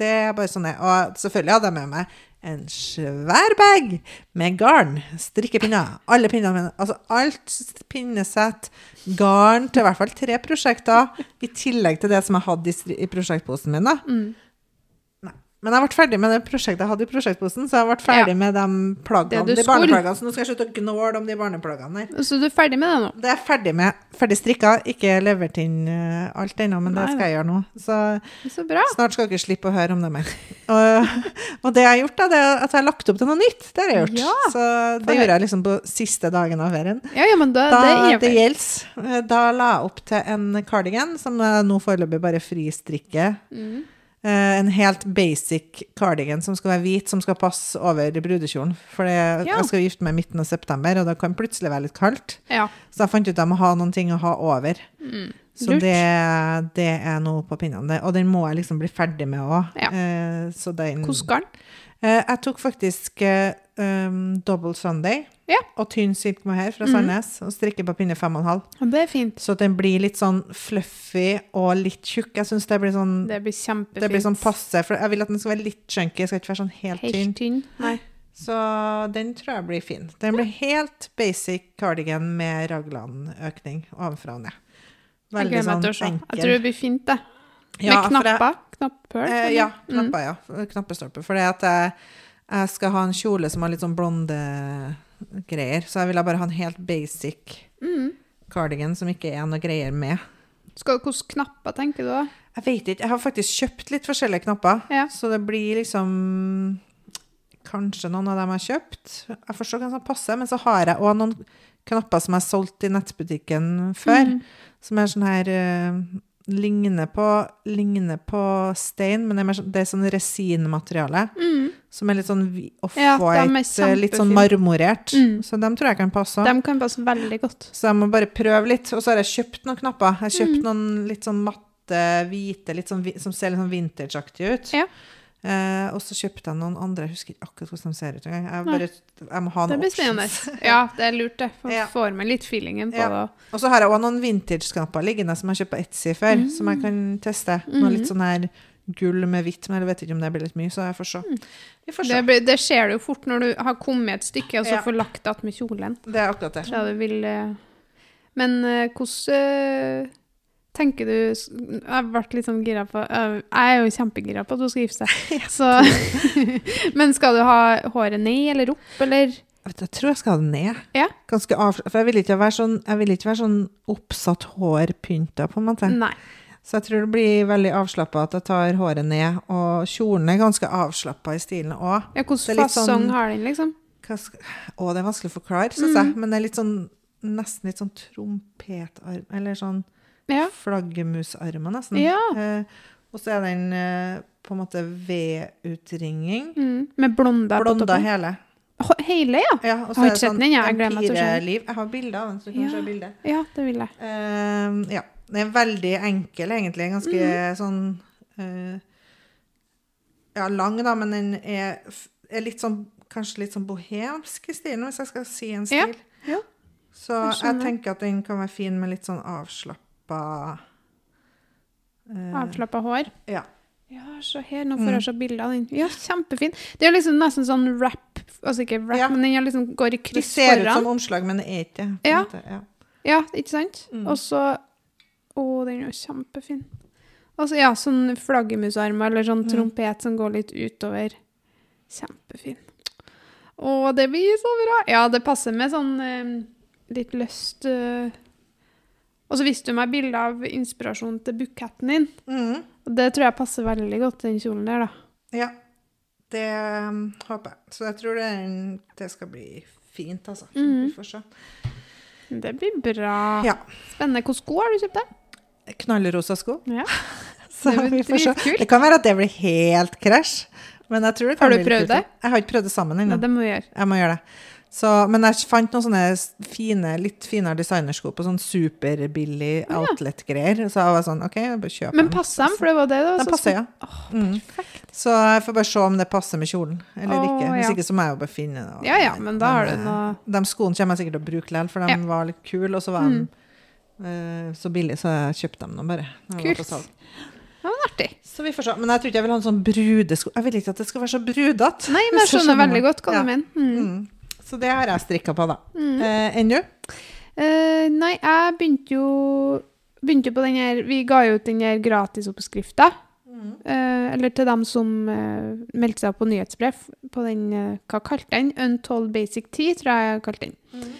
Det er bare sånn. Og selvfølgelig hadde jeg med meg en svær bag med garn, strikkepinner, alle pinnene mine. Altså alt pinnesett, garn til i hvert fall tre prosjekter, i tillegg til det som jeg hadde i, i prosjektposen min. da. Mm. Nei. Men jeg ble ferdig med det prosjektet jeg hadde i prosjektposen, så jeg ble ferdig Ja. med de plaggene, de barneplaggene. Så nå skal jeg slutte å gnåle om de barneplaggene der. Så du er ferdig med det nå? Det er jeg ferdig med. Ferdig strikka. Ikke levert inn eh, alt ennå, men det skal jeg gjøre nå. Så Så bra. Snart skal dere slippe å høre om det mer. Og, og det jeg har gjort, da, det er at jeg har lagt opp til noe nytt. Det har jeg gjort. Ja. Så det gjør gjorde jeg liksom på siste dagen av ferien. Ja, ja, men da, Da det det gjelder. Da la jeg opp til en cardigan som jeg nå foreløpig bare fristrikker. mm. Eh, en helt basic cardigan som skal være hvit, som skal passe over brudekjolen. For det, Ja. jeg skal gifte meg midten av september, og da kan plutselig være litt kaldt. Ja. Så jeg fant ut at jeg må ha noen ting å ha over. Mm. Så det, det er noe på pinnene. Og den må jeg liksom bli ferdig med òg. Ja. Eh, Hvordan garn? Eh, Jeg tok faktisk eh, um, double Sunday Ja. og tynn silk mohair fra Sandnes. Mm. og strikker på pinne fem og en halv. Ja, det er fint. Så den blir litt sånn fluffy og litt tjukk. Jeg syns det blir sånn Det blir kjempefint. det blir sånn passe, for jeg vil at den skal være litt chunky. Jeg skal ikke være sånn helt, tynn. Helt tynn. Nei. Så den tror jeg blir fin. Den blir helt basic cardigan med raglan-økning ovenfra og ned. Veldig sånn enkel. Jeg tror det blir fint, det. Ja, Med jeg- knapper. Knapphull. Eh, ja, ja, Mm. knapper, ja. Knappestolper. For det at jeg, jeg skal ha en kjole som har litt sånn blonde greier, så jeg ville bare ha en helt basic Mm. cardigan som ikke er noe greier med. Skal, hvilke knapper tenker du da? Jeg vet ikke, jeg har faktisk kjøpt litt forskjellige knapper, Ja. så det blir liksom Kanskje noen av dem jeg har kjøpt. Jeg forstår hva som passer, men så har jeg òg noen knapper som jeg har solgt i nettbutikken før, Mm. som er sånn her eh, ligner, på, ligner på stein, men det er, mer det er sånn resinmateriale. Mm. Som er litt sånn hvi- Ja, off-white, eh, litt sånn marmorert. Mm. Så dem tror jeg kan passe. De kan passe veldig godt. Så jeg må bare prøve litt. Og så har jeg kjøpt noen knapper. Jeg har kjøpt Mm. noen litt sånn matte, hvite, litt sånn, som ser litt sånn vintageaktige ut. Ja. Eh, og så kjøpte jeg noen andre, jeg husker ikke akkurat hvordan de ser ut engang. Jeg, bare, jeg må ha Det noen options. Ja, det er lurt, det. For Ja. får med litt feelingen på Ja. det. Og så har jeg også noen vintage-knapper liggende som jeg har kjøpt på Etsy før, som jeg kan teste. Noe Mhm. litt sånn her gull med hvitt, men jeg vet ikke om det blir litt mye, så jeg får se. Vi får se. Det, blir, det skjer jo fort når du har kommet et stykke og så Ja. får lagt det med kjolen. Det er akkurat det. Vil eh, Men eh, hvordan eh, tenker du Jeg vært litt sånn gira på eh, Jeg er jo kjempegira på at du skal gifte seg. Så Men skal du ha håret ned eller opp, eller? Jeg tror jeg skal ha det ned. Ja. Ganske av, for jeg vil ikke være sånn, jeg vil ikke være sånn oppsatt hår pynta, på en måte. Nei. Så jeg tror det blir veldig avslappa at jeg tar håret ned. Og kjolen er ganske avslappa i stilen òg. Ja, Hvilken fasong sånn- har den, liksom? Å, det er vanskelig å forklare, syns Mm. jeg. Men det er litt sånn nesten litt sånn trompetarm, eller sånn Ja. flaggermusarmer, nesten. Ja. Eh, og så er den eh, på en måte V-utringing. Mm. Med blonda på Blonda toppen? hele. Hele, ja? Ja, og Jeg har ikke sett den jeg har bilder av den, så du kan Ja. se bildet. Ja, det vil jeg. Eh, ja. Den er veldig enkel, egentlig. Ganske mm. sånn eh, Ja, lang, da, men den er, er litt sånn Kanskje litt sånn bohemsk i stilen, hvis jeg skal si en stil. ja. Så Jeg tenker at den kan være fin med litt sånn avslappa eh, Avslappa hår. Ja. Ja, se her, nå får jeg se bilder av den. Ja, kjempefin. Det er liksom nesten sånn rap, altså ikke rap, Ja. men den liksom går i Det kryss ser ut foran. som omslag, men det er ikke det. Ja. ja. Ja, ikke sant? Mm. Og så Å, den er jo kjempefin. Altså, ja, sånn flaggermusarmer eller sånn Mm. trompet som går litt utover. Kjempefin. Å, det blir så bra! Ja, det passer med sånn eh, litt løst eh. Og så viste du meg bilde av inspirasjonen til buketten din. Mm. Og det tror jeg passer veldig godt, den kjolen der, da. Ja, det um, håper jeg. Så jeg tror det, det skal bli fint, altså. Mm. Vi får se. Det blir bra. Ja. Spennende. Hvilke sko har du kjøpt deg? Knallrosa sko. Ja. Så Det vi får se. Det kan være at det blir helt krasj, men jeg tror det kan Har du prøvd det? Jeg har ikke prøvd det sammen Ja, ennå. det må vi gjøre. Jeg må gjøre det. Så, men jeg fant noen sånne fine, litt finere designersko på sånn superbillig outlet-greier. Så jeg var sånn, OK, jeg bare kjøper Men passer dem? For det var det da? var De så passer, ja. Åh, Mm. Så jeg får bare se om det passer med kjolen, eller oh, ikke. Hvis ja. ikke så må jeg jo bare finne det. Ja, ja, men da har du eh, noe De skoene kommer jeg sikkert til å bruke likevel, for de Ja. var litt kule, og så var Mm. de eh, så billige, så jeg kjøpte dem nå bare. Kult. Det var artig. Så vi får se. Men jeg tror ikke jeg vil ha en sånn brudesko. Jeg vil ikke at det skal være så brudete. Nei, men jeg skjønner veldig godt hva Ja. du mener. Mm. Mm. Så det har jeg strikka på, da. Mm. Eh, Enn du? Eh, nei, jeg begynte jo begynte på den her Vi ga jo ut den her gratisoppskrifta. Eh, eller til dem som eh, meldte seg på nyhetsbrev på den eh, Hva kalte den? Untold Basic Tea, tror jeg jeg kalte den. Eh,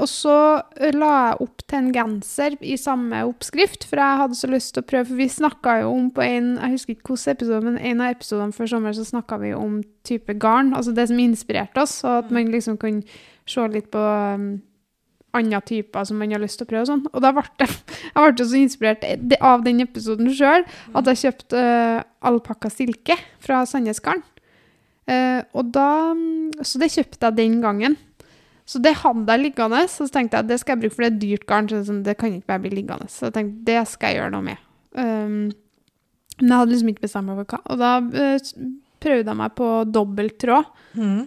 og så eh, la jeg opp til en genser i samme oppskrift, for jeg hadde så lyst til å prøve. For vi snakka jo om på en jeg husker ikke hvilken episode, men en av episodene før sommer så snakka vi om type garn, altså det som inspirerte oss, og at man liksom kunne se litt på um, andre typer som man har lyst til å prøve. Og sånn. Og da ble det, jeg ble så inspirert av den episoden sjøl at jeg kjøpte uh, alpakka silke fra Sandnes Garn. Uh, og da, mm, så det kjøpte jeg den gangen. Så det hadde jeg liggende, så tenkte jeg at det skal jeg bruke, for det er dyrt garn. Så det, kan ikke bare bli liggende. Så jeg tenkte det skal jeg gjøre noe med. Um, men jeg hadde liksom ikke bestemt meg for hva. Og da uh, prøvde jeg meg på dobbelt tråd Mm.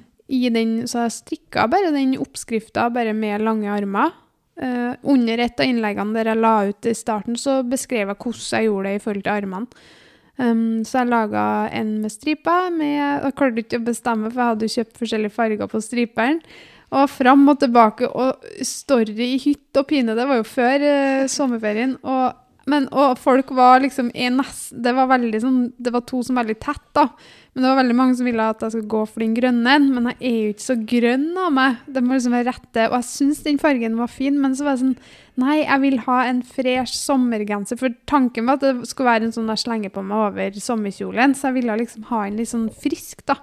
den, så jeg strikka bare den oppskrifta bare med lange armer. Uh, under et av innleggene der jeg la ut i starten, så beskrev jeg hvordan jeg gjorde det i forhold til armene. Um, så jeg laga en med striper. Med, jeg klarte ikke å bestemme, for jeg hadde jo kjøpt forskjellige farger på striperen. Og fram og tilbake, og story i hytt og pine. Det var jo før eh, sommerferien. Og, men, og folk var liksom nest, Det var veldig sånn Det var to som var veldig tett, da. Men det var veldig mange som ville at jeg skulle gå for den grønne. en. Men jeg er jo ikke så grønn av meg. Det må liksom være rette. Og jeg syns den fargen var fin, men så var jeg sånn Nei, jeg vil ha en fresh sommergenser. For tanken var at det skulle være en sånn jeg slenger på meg over sommerkjolen. Så jeg ville liksom ha en litt sånn frisk, da.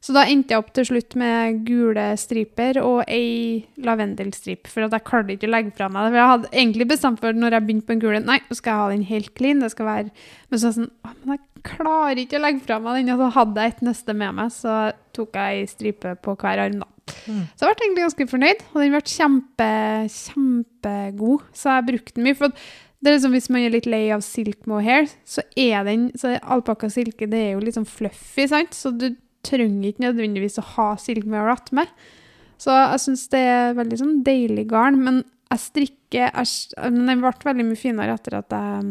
Så da endte jeg opp til slutt med gule striper og ei lavendelstrip. For at jeg klarte ikke å legge fra meg det. For jeg hadde egentlig bestemt for når jeg begynte på en gule, nei, nå skal jeg ha den helt clean. det skal være... Men så sånn, «Å, men jeg klarer ikke å legge fra meg den. Og så hadde jeg et neste med meg, så tok jeg ei stripe på hver arm da. Mm. Så jeg ble egentlig ganske fornøyd, og den ble kjempe, kjempegod. Så jeg brukte den mye. For det er liksom, hvis man er litt lei av silk mohair, så er den så alpakka silke det er jo litt sånn fluffy, sant? Så du trenger ikke nødvendigvis å ha silk mohair attmed. Så jeg syns det er veldig sånn deilig garn. Men jeg strikker jeg, men Den ble veldig mye finere etter at jeg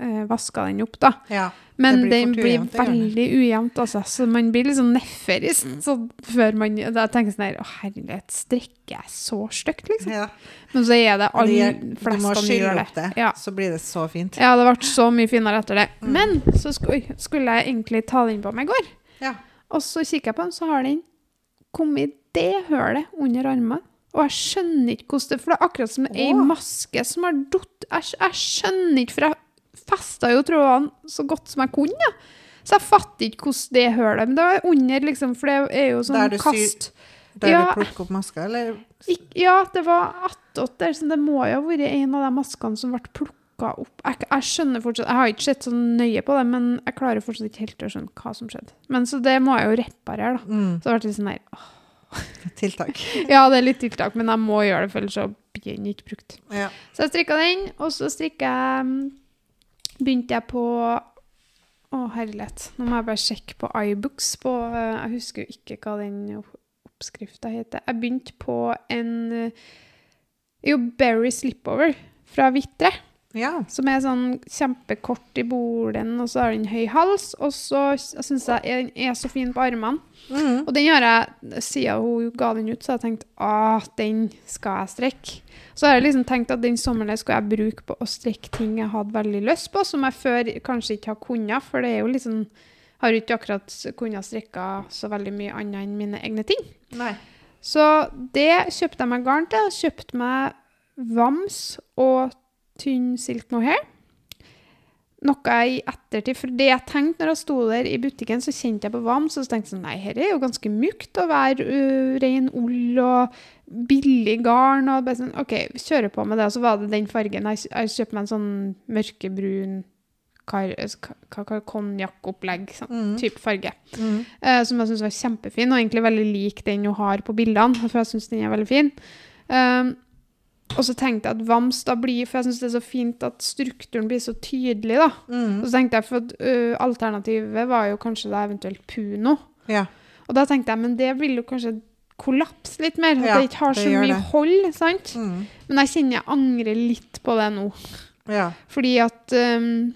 eh, vaska den opp, da. Ja. Men blir den blir ujevnt, veldig ujevnt, altså. Så man blir litt sånn nedferis. Så før man Da tenker jeg sånn her Å, herlighet, strikker jeg så stygt, liksom? ja. Men så er det alle de fleste skylle gjør det. det, Ja. så blir det så fint. ja, det ble så mye finere etter det. Mm. Men så skulle, skulle jeg egentlig ta den på meg i går. Ja. Og så kikker jeg på den, så har den kommet i det hølet under armen. Og jeg skjønner ikke hvordan det For det er akkurat som ei maske som har datt jeg, jeg skjønner ikke, for jeg festa jo trådene så godt som jeg kunne. Ja. Så jeg fatter ikke hvordan det hølet Men det var under, liksom, for det er jo Der sånn syr- kast. Der Ja. du plukker opp maska, eller? Ikke, Ja, det var attåt der, så det må jo ha vært en av de maskene som ble plukka opp. Jeg, jeg skjønner fortsatt, jeg har ikke sett så nøye på det, men jeg klarer fortsatt ikke helt å skjønne hva som skjedde. Men så det må jeg jo reparere, da. Mm. Så ble litt sånn der åh, Tiltak. Ja, det er litt tiltak, men jeg må gjøre det, for ellers så blir den ikke brukt. Ja. Så jeg strikka den, og så strikka jeg mm, Begynte jeg på Å, herlighet. Nå må jeg bare sjekke på iBooks på eh, Jeg husker jo ikke hva den oppskrifta heter. Jeg begynte på en eh, Jo, Berry Slipover fra Vitre. Ja. Som er sånn kjempekort i bolen, og så har den høy hals. Og så syns jeg den er så fin på armene. Mm. Og den har jeg, siden hun ga den ut, så har jeg tenkt at den skal jeg strekke. Så har jeg liksom tenkt at den sommeren skulle jeg bruke på å strekke ting jeg hadde veldig lyst på, som jeg før kanskje ikke har kunnet, for det er jo liksom Har jo ikke akkurat kunnet strekke så veldig mye annet enn mine egne ting. Nei. Så det kjøpte jeg meg garn til. Kjøpte meg vams og tynn silk her. Noe jeg i ettertid For det jeg tenkte når jeg sto der i butikken, så kjente jeg på og så tenkte jeg sånn Nei, dette er jo ganske mykt å være uh, ren ull og billig garn. Og bare sånn OK, kjører på med det. Og så var det den fargen. Jeg, jeg kjøper meg en sånn mørkebrun hva- konjakkopplegg. Sånn Mm. type farge. Mm. Uh, som jeg syns var kjempefin, og egentlig veldig lik den hun har på bildene. For jeg syns den er veldig fin. Um, og så tenkte jeg at vams da blir For jeg syns det er så fint at strukturen blir så tydelig, da. Mm. Og så tenkte jeg, for at, ø, Alternativet var jo kanskje da eventuelt puno. Ja. Og da tenkte jeg men det vil jo kanskje kollapse litt mer. At Ja, det ikke har så mye det. hold. sant? Mm. Men jeg kjenner jeg angrer litt på det nå. Ja. Fordi at øhm,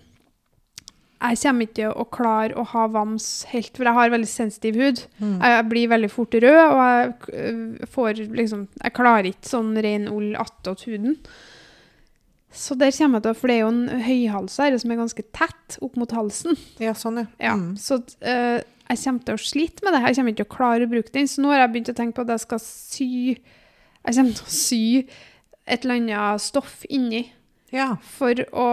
jeg kommer ikke til å klare å ha vams helt, for jeg har veldig sensitiv hud. Mm. Jeg blir veldig fort rød, og jeg øh, får liksom Jeg klarer ikke sånn ren ull attåt huden. Så der kommer jeg til å For det er jo en høyhals her som er ganske tett opp mot halsen. ja, sånn, ja. Ja, Mm. Så uh, jeg kommer til å slite med det. Jeg kommer ikke til å klare å bruke den. Så nå har jeg begynt å tenke på at jeg skal sy Jeg kommer til å sy et eller annet stoff inni Ja. for å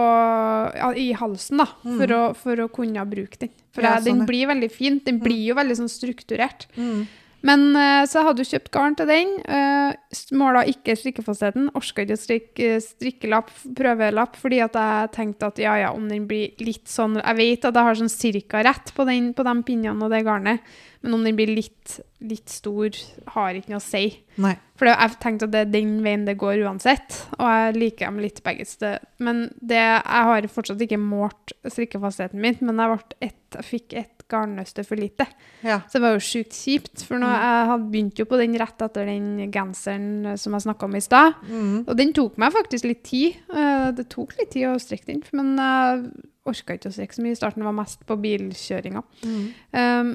ja, I halsen, da. For, å, for å kunne bruke den. For Mm. Ja, sånn, den blir veldig fin. Den blir jo veldig sånn strukturert. Mm. Men eh, så jeg hadde jo kjøpt garn til den. Uh, Måla ikke strikkefastheten. Orka ikke å strikke strikkelapp, prøvelapp, fordi at jeg tenkte at ja, ja, om den blir litt sånn Jeg vet at jeg har sånn cirka rett på, den, på de pinnene og det garnet, men om den blir litt, litt stor, har ikke noe å si. Nei. For jeg tenkte at det er den veien det går uansett, og jeg liker dem litt begge steder. Men det, jeg har fortsatt ikke målt strikkefastheten min, men jeg, ett, jeg fikk ett garnnøste for lite. Ja. Så det var jo sjukt kjipt, for nå, jeg hadde begynt jo på den rett etter den genseren eh, som jeg snakka om i stad. Mm. Og den tok meg faktisk litt tid. Eh, Det tok litt tid å strekke den, men jeg orka ikke å strekke så mye i starten. Det var mest på bilkjøringa. Mm. Um,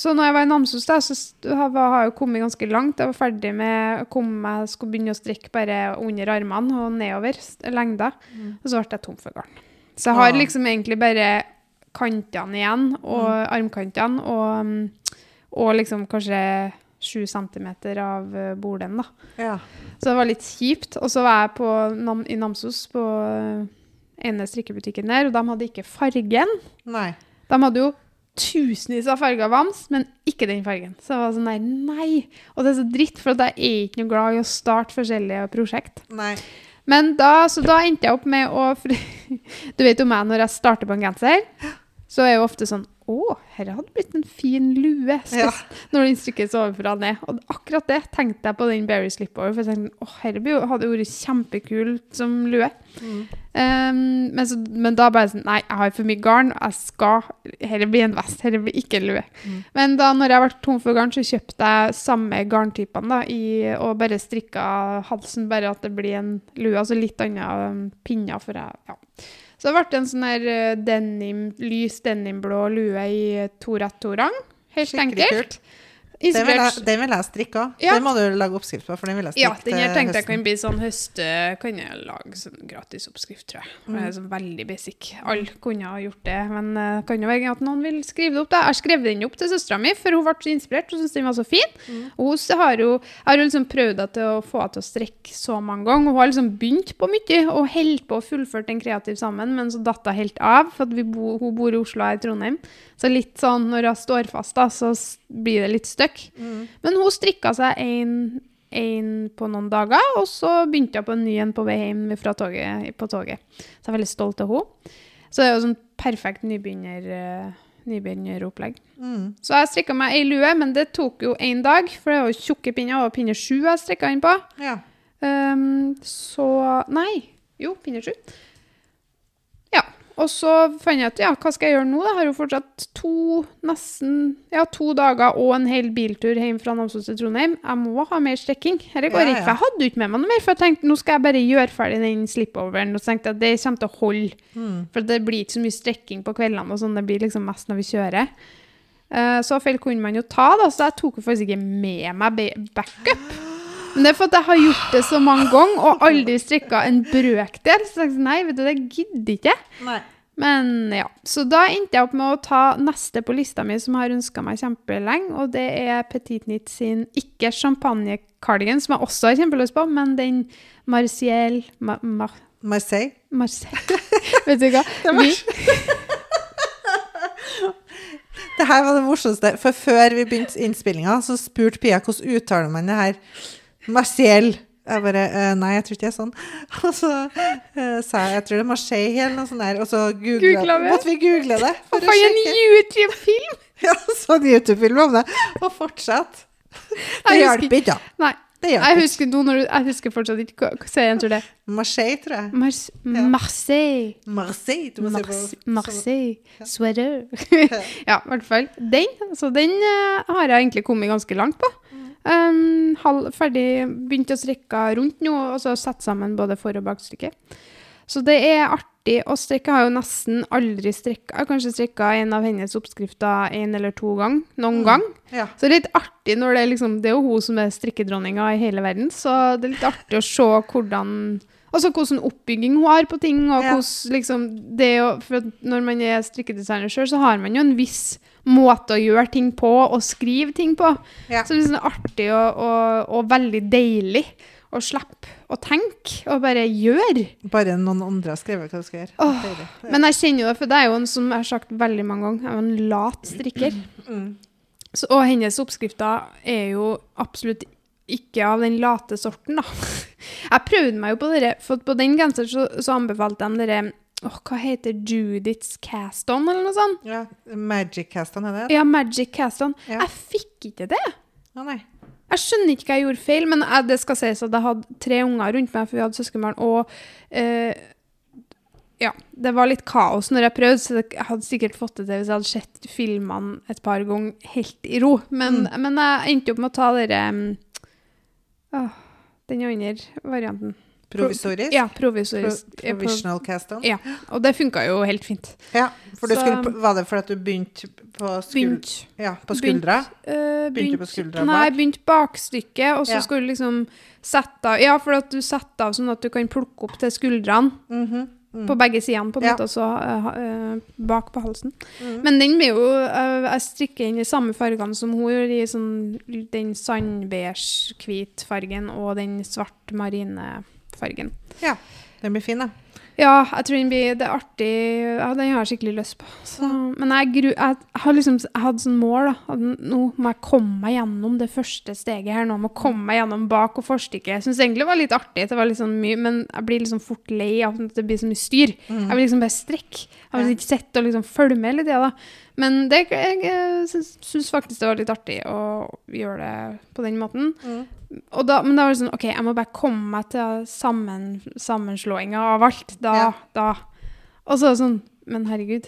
så når jeg var i Namsos, da, så har jeg jo kommet ganske langt. Jeg var ferdig med å komme, Jeg skulle begynne å strekke bare under armene og nedover lengda. Mm. Og så ble jeg tom for garn. Så jeg har Ah. liksom egentlig bare kantene igjen, og armkantene, og, um, og liksom kanskje sju centimeter av bordenden, da. Ja. Så det var litt kjipt. Og så var jeg på i Namsos, på uh, ene strikkebutikken der, og de hadde ikke fargen. Nei. De hadde jo tusenvis av farger vams, men ikke den fargen. Så jeg var sånn der, nei. Og det er så dritt, for jeg er ikke noe glad i å starte forskjellige prosjekt. Nei. Men da, så da endte jeg opp med å Du vet jo meg, når jeg starter på en genser, så er jo ofte sånn Å, her hadde blitt en fin lue. Ja. Når den strikkes ovenfra og ned. Og akkurat det tenkte jeg på den Berry Slipover. For jeg tenkte åh, her hadde vært kjempekult som lue. Mm. Um, men, så, men da bare sånn Nei, jeg har for mye garn. Jeg skal Dette blir en vest. Dette blir ikke en lue. Mm. Men da når jeg ble tom for garn, så kjøpte jeg samme garntypene da, i, og bare strikka halsen, bare at det blir en lue. Altså litt andre um, pinner. For jeg, ja. Så det ble en sånn her uh, denim, lys denimblå lue i to rett to rang. Helt Skikkelig enkelt. kult. Den vil, jeg, den vil jeg strikke òg. Ja. Den må du lage oppskrift på, for den vil jeg ja, den her tenkte jeg kan bli sånn høste... Kan jeg lage sånn gratis oppskrift, tror jeg. For Det er sånn veldig basic. Alle kunne ha gjort det, men uh, kan jo være at noen vil skrive det opp. da. Jeg skrev den opp til søstera mi, for hun ble så inspirert og syntes den var så fin. Og hun har jo, har jo liksom prøvd å få henne til å strekke så mange ganger. Hun har liksom begynt på mye og holdt på å fullføre den kreativ sammen, men så datt hun helt av, for bo, hun bor i Oslo og jeg i Trondheim. Så litt sånn når hun står fast, da, så blir det litt støkk. Men hun strikka seg en, en på noen dager, og så begynte jeg på en ny en på vei hjem fra toget, på toget. Så jeg er veldig stolt av henne. Så det er jo sånn perfekt nybegynner, eh, nybegynneropplegg. Mm. Så jeg strikka meg ei lue, men det tok jo én dag, for det var jo tjukke pinner, og pinne sju jeg strikka inn på. Ja. Um, så Nei. Jo, pinne sju. Og så fant jeg ut ja, hva skal jeg gjøre nå? da? Jeg har jo fortsatt to nesten ja, to dager og en hel biltur hjem fra Namsos til Trondheim. Jeg må ha mer strekking. Dette går Ja, ikke. ja. Jeg hadde ikke med meg noe mer, for jeg tenkte nå skal jeg bare gjøre ferdig den slipoveren. Og så tenkte jeg at det kommer til å holde. Mm. For det blir ikke så mye strekking på kveldene, og sånn, det blir liksom mest når vi kjører. Uh, så feil kunne man jo ta, da, så jeg tok jo faktisk ikke med meg ba- backup. Men det er for at jeg har gjort det så mange ganger, og aldri strikka en brøkdel. Så jeg sa nei, vet du, det gidder ikke. Nei. Men ja, så da endte jeg opp med å ta neste på lista mi som har ønska meg kjempelenge, og det er Petit Knit sin ikke champagne-cardigan, som jeg også har kjempelyst på, men den Marciel ma, ma, Marseille. Marseille. Vet du hva? Det var Det her var det morsomste. For før vi begynte innspillinga, så spurte Pia hvordan uttaler man det her. Marciel. Jeg bare eh, Nei, jeg tror ikke det er sånn. Og så eh, sa jeg jeg tror det er Marseille eller noe sånt der. Og så Googlet vi. måtte vi google det. For å sjekke. en. YouTube-film?! Ja, så en YouTube-film om det. Og fortsatt. Det hjalp ikke, da. Nei, Det jeg husker, du, jeg husker fortsatt ikke hva jeg tror det. Marseille, tror jeg. Mars, Ja. Marseille. Marseille. Du må Mars, på Marseille. Sweater. ja, i hvert fall. Den, så den uh, har jeg egentlig kommet ganske langt på. Um, halv, ferdig, begynt å strikke rundt nå, og så sette sammen både for- og bakstykke. Så det er artig å strikke. Jeg har jo nesten aldri strikka. Jeg har kanskje strikka en av hennes oppskrifter en eller to ganger. Noen gang. Ja. Så det er litt artig når det er liksom Det er jo hun som er strikkedronninga i hele verden, så det er litt artig å se hvordan Altså hvordan oppbygging hun har på ting, og Ja. hvordan liksom det å For når man er strikkedesigner sjøl, så har man jo en viss måte å gjøre ting på, og skrive ting på. Ja. Så det er sånn artig og, og, og veldig deilig å slippe å tenke, og bare gjøre. Bare noen andre har skrevet hva du skal gjøre. Åh, Deilig. Ja. Men jeg kjenner jo det, for det er jo en som jeg har sagt veldig mange ganger, jeg er en lat strikker. Mm. Så, og hennes oppskrifter er jo absolutt ikke av den late sorten, da. Jeg prøvde meg jo på dere, for på den genseren så, så anbefalte de dere Åh, hva heter Judiths cast-on, eller noe sånt? Ja, Magic Caston er det? Ja, Magic cast-on. Ja. Jeg fikk ikke det. Å nei. Jeg skjønner ikke hva jeg gjorde feil, men jeg, det skal sies at jeg hadde tre unger rundt meg, for vi hadde søskenbarn, og eh, ja, det var litt kaos når jeg prøvde, så jeg hadde sikkert fått det til hvis jeg hadde sett filmene et par ganger helt i ro. Men, men jeg endte opp med å ta dere øh, den andre varianten. Provisorisk? Ja, Pro provisorisk. Pro- provisional cast-on? Ja, og det funka jo helt fint. Ja, for du Så- skulle, var det fordi du begynte på, skul Begynt ja, på skuldra? Eh, Begynte på skuldra Nei, bak? begynte bakstykket, og så Ja. skulle du liksom sette av Ja, for at du setter av sånn at du kan plukke opp til skuldrene Mhm, mm. på begge sidene, på en Ja. måte, og så uh, bak på halsen. Mm. Men den blir jo uh, Jeg strikker inn i samme fargene som hun gjør, i sånn den sandbeige-hvit fargen og den svart marine-fargen. Ja, den blir fin, da. Ja, jeg tror den blir Det er artig. Ja, den har jeg skikkelig lyst på. Så, men jeg, gru, jeg, har liksom jeg hadde sånn mål, da. Nå må jeg komme meg gjennom det første steget her nå. Må komme meg gjennom bak- og forstykket. Jeg syns egentlig det var litt artig, det var litt sånn mye, men jeg blir liksom fort lei av at det blir så mye styr. Jeg vil liksom bare strekke. Jeg vil ikke sitte og liksom følge med hele tida, da. Men det, jeg, syns, faktisk det var litt artig å gjøre det på den måten. Mm. Da, men da var det sånn OK, jeg må bare komme meg til sammen, sammenslåinga av alt. Da, Ja. da. Og så sånn Men herregud,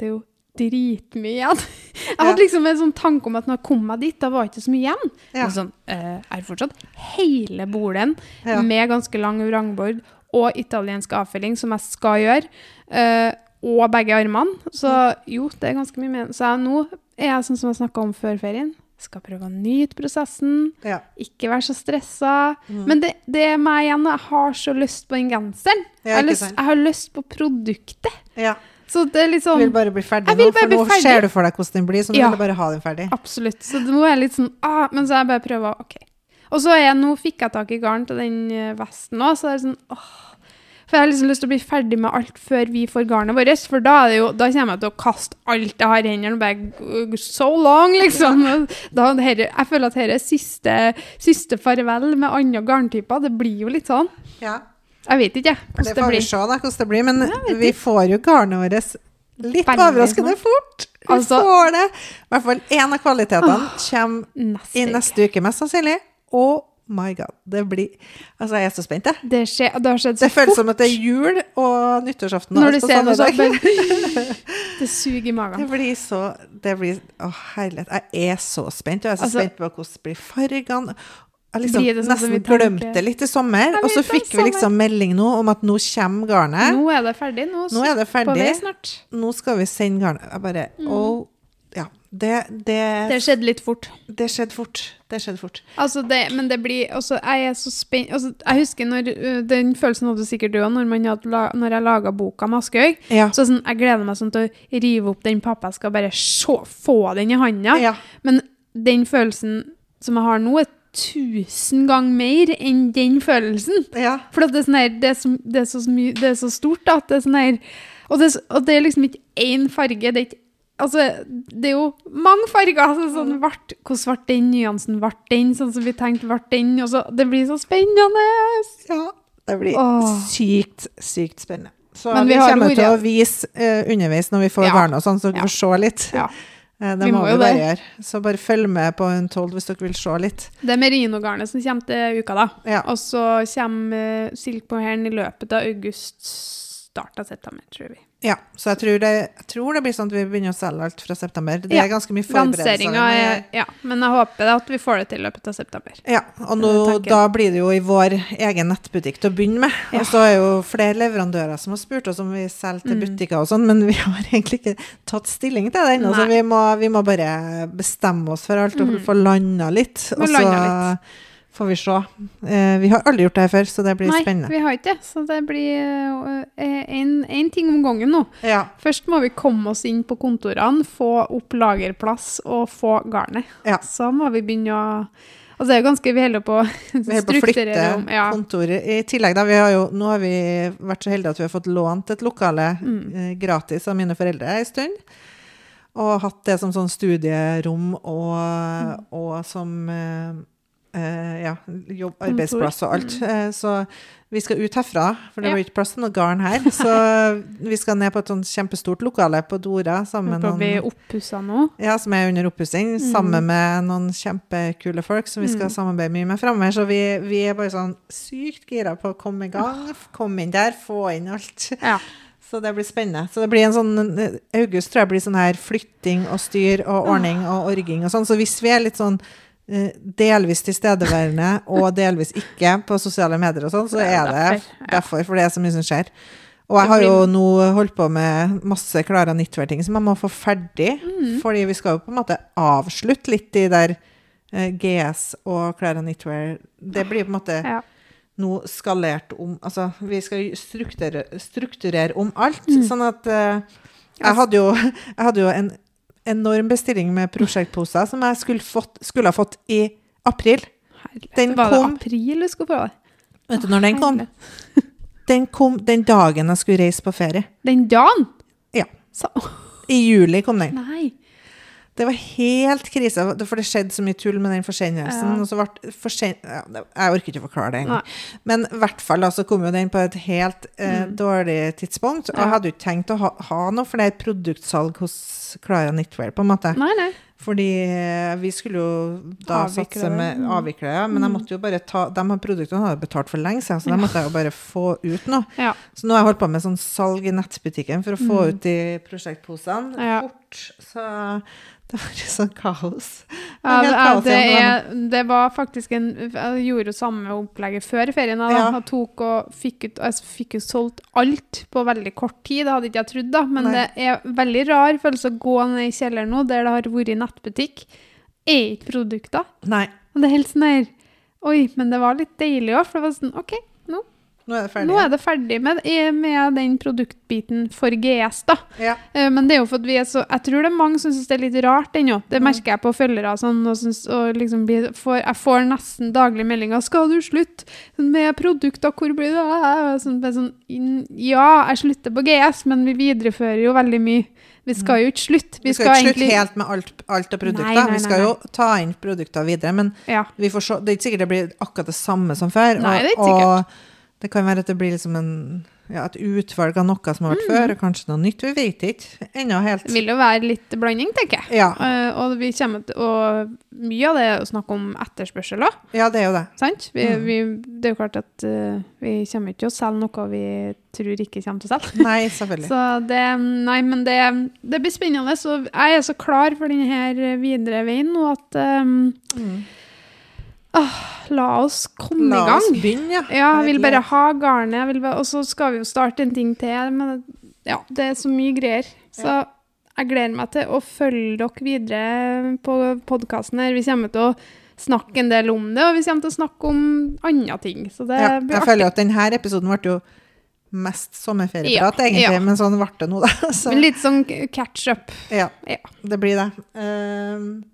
det er jo dritmye igjen. Jeg hadde liksom en sånn tanke om at når jeg kom meg dit, da var det ikke så mye igjen. Ja. Sånn, eh, er fortsatt hele bolen Ja. med ganske lang vrangbord og italiensk avfelling, som jeg skal gjøre. eh, og begge armene. Så jo, det er ganske mye mer. Så jeg, nå er jeg sånn som jeg snakka om før ferien. Skal prøve å nyte prosessen. Ja. Ikke være så stressa. Mm. Men det, det er meg igjen. Jeg har så lyst på den genseren. Ja, jeg, har lyst, jeg har lyst på produktet. ja. Så det er Du sånn vil bare bli ferdig nå, for nå ferdig. ser du for deg hvordan den blir, så nå Ja. vil du bare ha den ferdig. Absolutt. Så nå er jeg litt sånn ah, Men så er jeg bare prøvd OK. Og så er jeg, nå fikk jeg tak i garn til den eh, vesten òg, så det er sånn åh. For jeg har liksom lyst til å bli ferdig med alt før vi får garnet vårt. For da, er det jo, da kommer jeg til å kaste alt jeg har i hendene og bare So long, liksom. Da, her, jeg føler at dette er siste, siste farvel med andre garntyper. Det blir jo litt sånn. Ja. Jeg vet ikke jeg, Det hvordan det får vi blir. se da, hvordan det blir, men vi får jo garnet vårt litt Veldig overraskende fort. Vi Altså- får det. I hvert fall én av kvalitetene kommer i neste uke, mest sannsynlig. Oh my god. Det blir Altså, jeg er så spent, jeg. Det, skjer, det har skjedd så fort. Det føles fort. som at det er jul og nyttårsaften. Når du ser noe det, så Det suger i magen. Det blir så det blir, Å, herlighet. Jeg er så spent. Og jeg er så Altså- spent på hvordan blir fargene. Jeg liksom det sånn nesten glemte litt i sommer. Og så fikk vi liksom melding nå om at nå kommer garnet. Nå er det ferdig. Nå, Nå er det ferdig. På vei snart. Nå skal vi sende garnet. Jeg bare mm. ja. Det, det. Det skjedde litt fort. det skjedde fort. Det skjedde fort. Altså det, men det blir også, Jeg er så spent altså, Jeg husker når Den følelsen hadde sikkert du òg, når, når jeg laga boka 'Maskeøy'. Ja. Så sånn, Jeg gleder meg sånn til å rive opp den pappa skal bare se, få den i handa. Ja. Men den følelsen som jeg har nå, er tusen ganger mer enn den følelsen. ja. For det, er sånn her, det, er så, det, er så, det er så stort da, det er sånn her og det, og det er liksom ikke én farge. Det er, ikke, altså, det er jo mange farger. Altså, sånn, vart, hvordan ble den nyansen? Ble den sånn som vi tenkte ble den? Og så, det blir så spennende! ja. Det blir Åh. sykt, sykt spennende. Så Men vi, vi har kommer til å vise uh, underveis når vi får Ja. garnet og sånn, så dere Ja. får se litt. Ja. Eh, det Vi må, må vi bare det. gjøre. Så bare følg med på Untold hvis dere vil se litt. Det er merinogarnet som kommer til uka, da. Ja. Og så kommer uh, Silk på i løpet av august, start av september, tror vi. Ja, så jeg tror, det, jeg tror det blir sånn at vi begynner å selge alt fra september. Det Ja. er ganske mye forberedelser. Er Ja, men jeg håper at vi får det til løpet av september. Ja, og nå, da blir det jo i vår egen nettbutikk til å begynne med. Ja. Og så er jo flere leverandører som har spurt oss om vi selger til Mm. butikker og sånn, men vi har egentlig ikke tatt stilling til det ennå. Så vi må, vi må bare bestemme oss for alt og Mm. få landa litt. Og så får vi se. Eh, vi har aldri gjort det her før, så det blir Nei, spennende. vi har ikke det. Så det blir én ting om gangen nå. Ja, Først må vi komme oss inn på kontorene, få opp lagerplass og få garnet. Ja. Så må vi begynne å Altså, det er jo ganske Vi holder på å strukturere om ja. kontoret. I tillegg, da, vi har jo, nå har vi vært så heldige at vi har fått lånt et lokale Mm. eh, gratis av mine foreldre en stund. Og hatt det som sånn studierom og, Mm. og som eh, eh, ja, jobb, arbeidsplass og alt. Uh, så vi skal ut herfra, for det Ja. var ikke plass til noe garn her. Så vi skal ned på et sånt kjempestort lokale på Dora sammen med noen oppussa nå. ja, som er under oppussing, Mm. sammen med noen kjempekule folk som vi skal Mm. samarbeide mye med framover. Så vi, vi er bare sånn sykt gira på å komme i gang, komme inn der, få inn alt. Ja. Så det blir spennende. Så det blir en sånn August tror jeg blir sånn her flytting og styr og ordning og orging og sånn. Så hvis vi er litt sånn eh, delvis tilstedeværende og delvis ikke på sosiale medier og sånn, så er er det derfor, for det er så mye som skjer. Og jeg har jo nå holdt på med masse Klara Nitver-ting som jeg må få ferdig. Mm. Fordi vi skal jo på en måte avslutte litt de der eh, GS og Klara Nitver Det blir på en måte Ja. nå skalert om Altså, vi skal strukturere, strukturere om alt. Mm. Sånn at eh, jeg, hadde jo, jeg hadde jo en enorm bestilling med prosjektposer som jeg skulle, fått, skulle ha fått i april. Herlig. Den Var kom- det april du skulle få det? Vet du når den kom? Den kom den dagen jeg skulle reise på ferie. Den dagen? Ja. Så, I juli kom den. nei. Det var helt krise, for det skjedde så mye tull med den forsendelsen. Ja. Og så ble forsen... Ja, jeg orker ikke å forklare det engang. Men i hvert fall så altså, kom jo den på et helt eh, Mm. dårlig tidspunkt. Og jeg hadde jo ikke tenkt å ha, ha noe flere produktsalg hos Clara Knitwear, på en måte. Nei, nei. Fordi eh, vi skulle jo da Avvikle satse med Mm. avvikle ja. men jeg Mm. måtte jo bare ta De produktene hadde jeg betalt for lenge siden, så de måtte jeg jo bare få ut nå. Ja. Så nå har jeg holdt på med sånn salg i nettbutikken for å få Mm. ut de prosjektposene Ja. fort. Så det var litt sånn kaos. Ja, det, kaos det, er, det var faktisk en Jeg gjorde jo samme opplegget før ferien. Da, Ja. Jeg tok og fikk ut Jeg fikk jo solgt alt på veldig kort tid. Det hadde ikke jeg trodd, da. Men Nei. det er veldig rar følelse å gå ned i kjelleren nå, der det har vært nettbutikk. Er ikke produkter. Nei, Og det er helt sånn her Oi, men det var litt deilig òg, for det var sånn OK, nå, nå er det ferdig. nå er det ferdig med, med den produktbiten for GS, da. Ja. Eh, Men det er jo for at vi er så Jeg tror det er mange som syns det er litt rart ennå. Det Mm. merker jeg på følgere sånn. Og sånn. og liksom blir, får, jeg får nesten daglig meldinger 'Skal du slutte med produkter? Hvor blir det?' av?' Sånn, sånn, ja, jeg slutter på GS, men vi viderefører jo veldig mye. Vi skal jo ikke slutte. Vi skal ikke slutte helt med alt, alt av produkter. Nei, nei, Vi skal jo ta inn produkter videre, men Ja. vi får se, det er ikke sikkert det blir akkurat det samme som før. Nei, det er ikke og, og det kan være at det blir liksom en ja, et utvalg av noe som har vært før, og kanskje noe nytt. Vi vet ikke ennå helt. Det vil jo være litt blanding, tenker jeg. Ja, Uh, og, vi kommer og mye av det er å snakke om etterspørsel òg, ja, det er jo det. sant? Vi, Mm. vi, det er jo klart at uh, vi kommer ikke til å selge noe vi tror ikke kommer til å selge. Nei, selvfølgelig. Så det, nei, men det, det blir spennende. Så jeg er så klar for denne videre veien nå at um, Mm. La oss komme La i gang. oss begynne, ja. Ja, jeg vil bare ha garnet, bare, og så skal vi jo starte en ting til. Men ja, det er så mye greier. Så jeg gleder meg til å følge dere videre på podkasten her. Vi kommer til å snakke en del om det, og vi kommer til å snakke om andre ting. Så det Ja, blir jeg føler at denne episoden ble jo mest sommerferieprat, Ja, egentlig, ja. men sånn ble det nå, da. Så, litt sånn catch up. ja, Ja. det blir det. Um,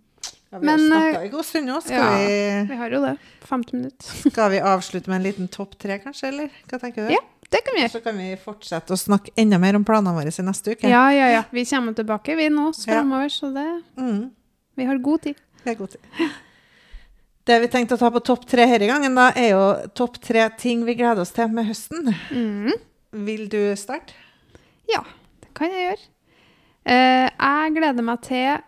ja, vi Men, har eh, snakka i god stund nå. Skal, ja. vi, Vi har jo det. 15 minutter. skal vi avslutte med en liten topp tre, kanskje? Eller hva tenker du? Ja, det kan vi gjøre. Så kan vi fortsette å snakke enda mer om planene våre i neste uke. Ja, ja, ja. Vi kommer tilbake, vi nå, framover, så det, Mm, vi har god tid. Vi har god tid. Det vi tenkte å ta på topp tre denne gangen, da, er jo topp tre ting vi gleder oss til med høsten. Mm. Vil du starte? Ja, det kan jeg gjøre. Uh, jeg gleder meg til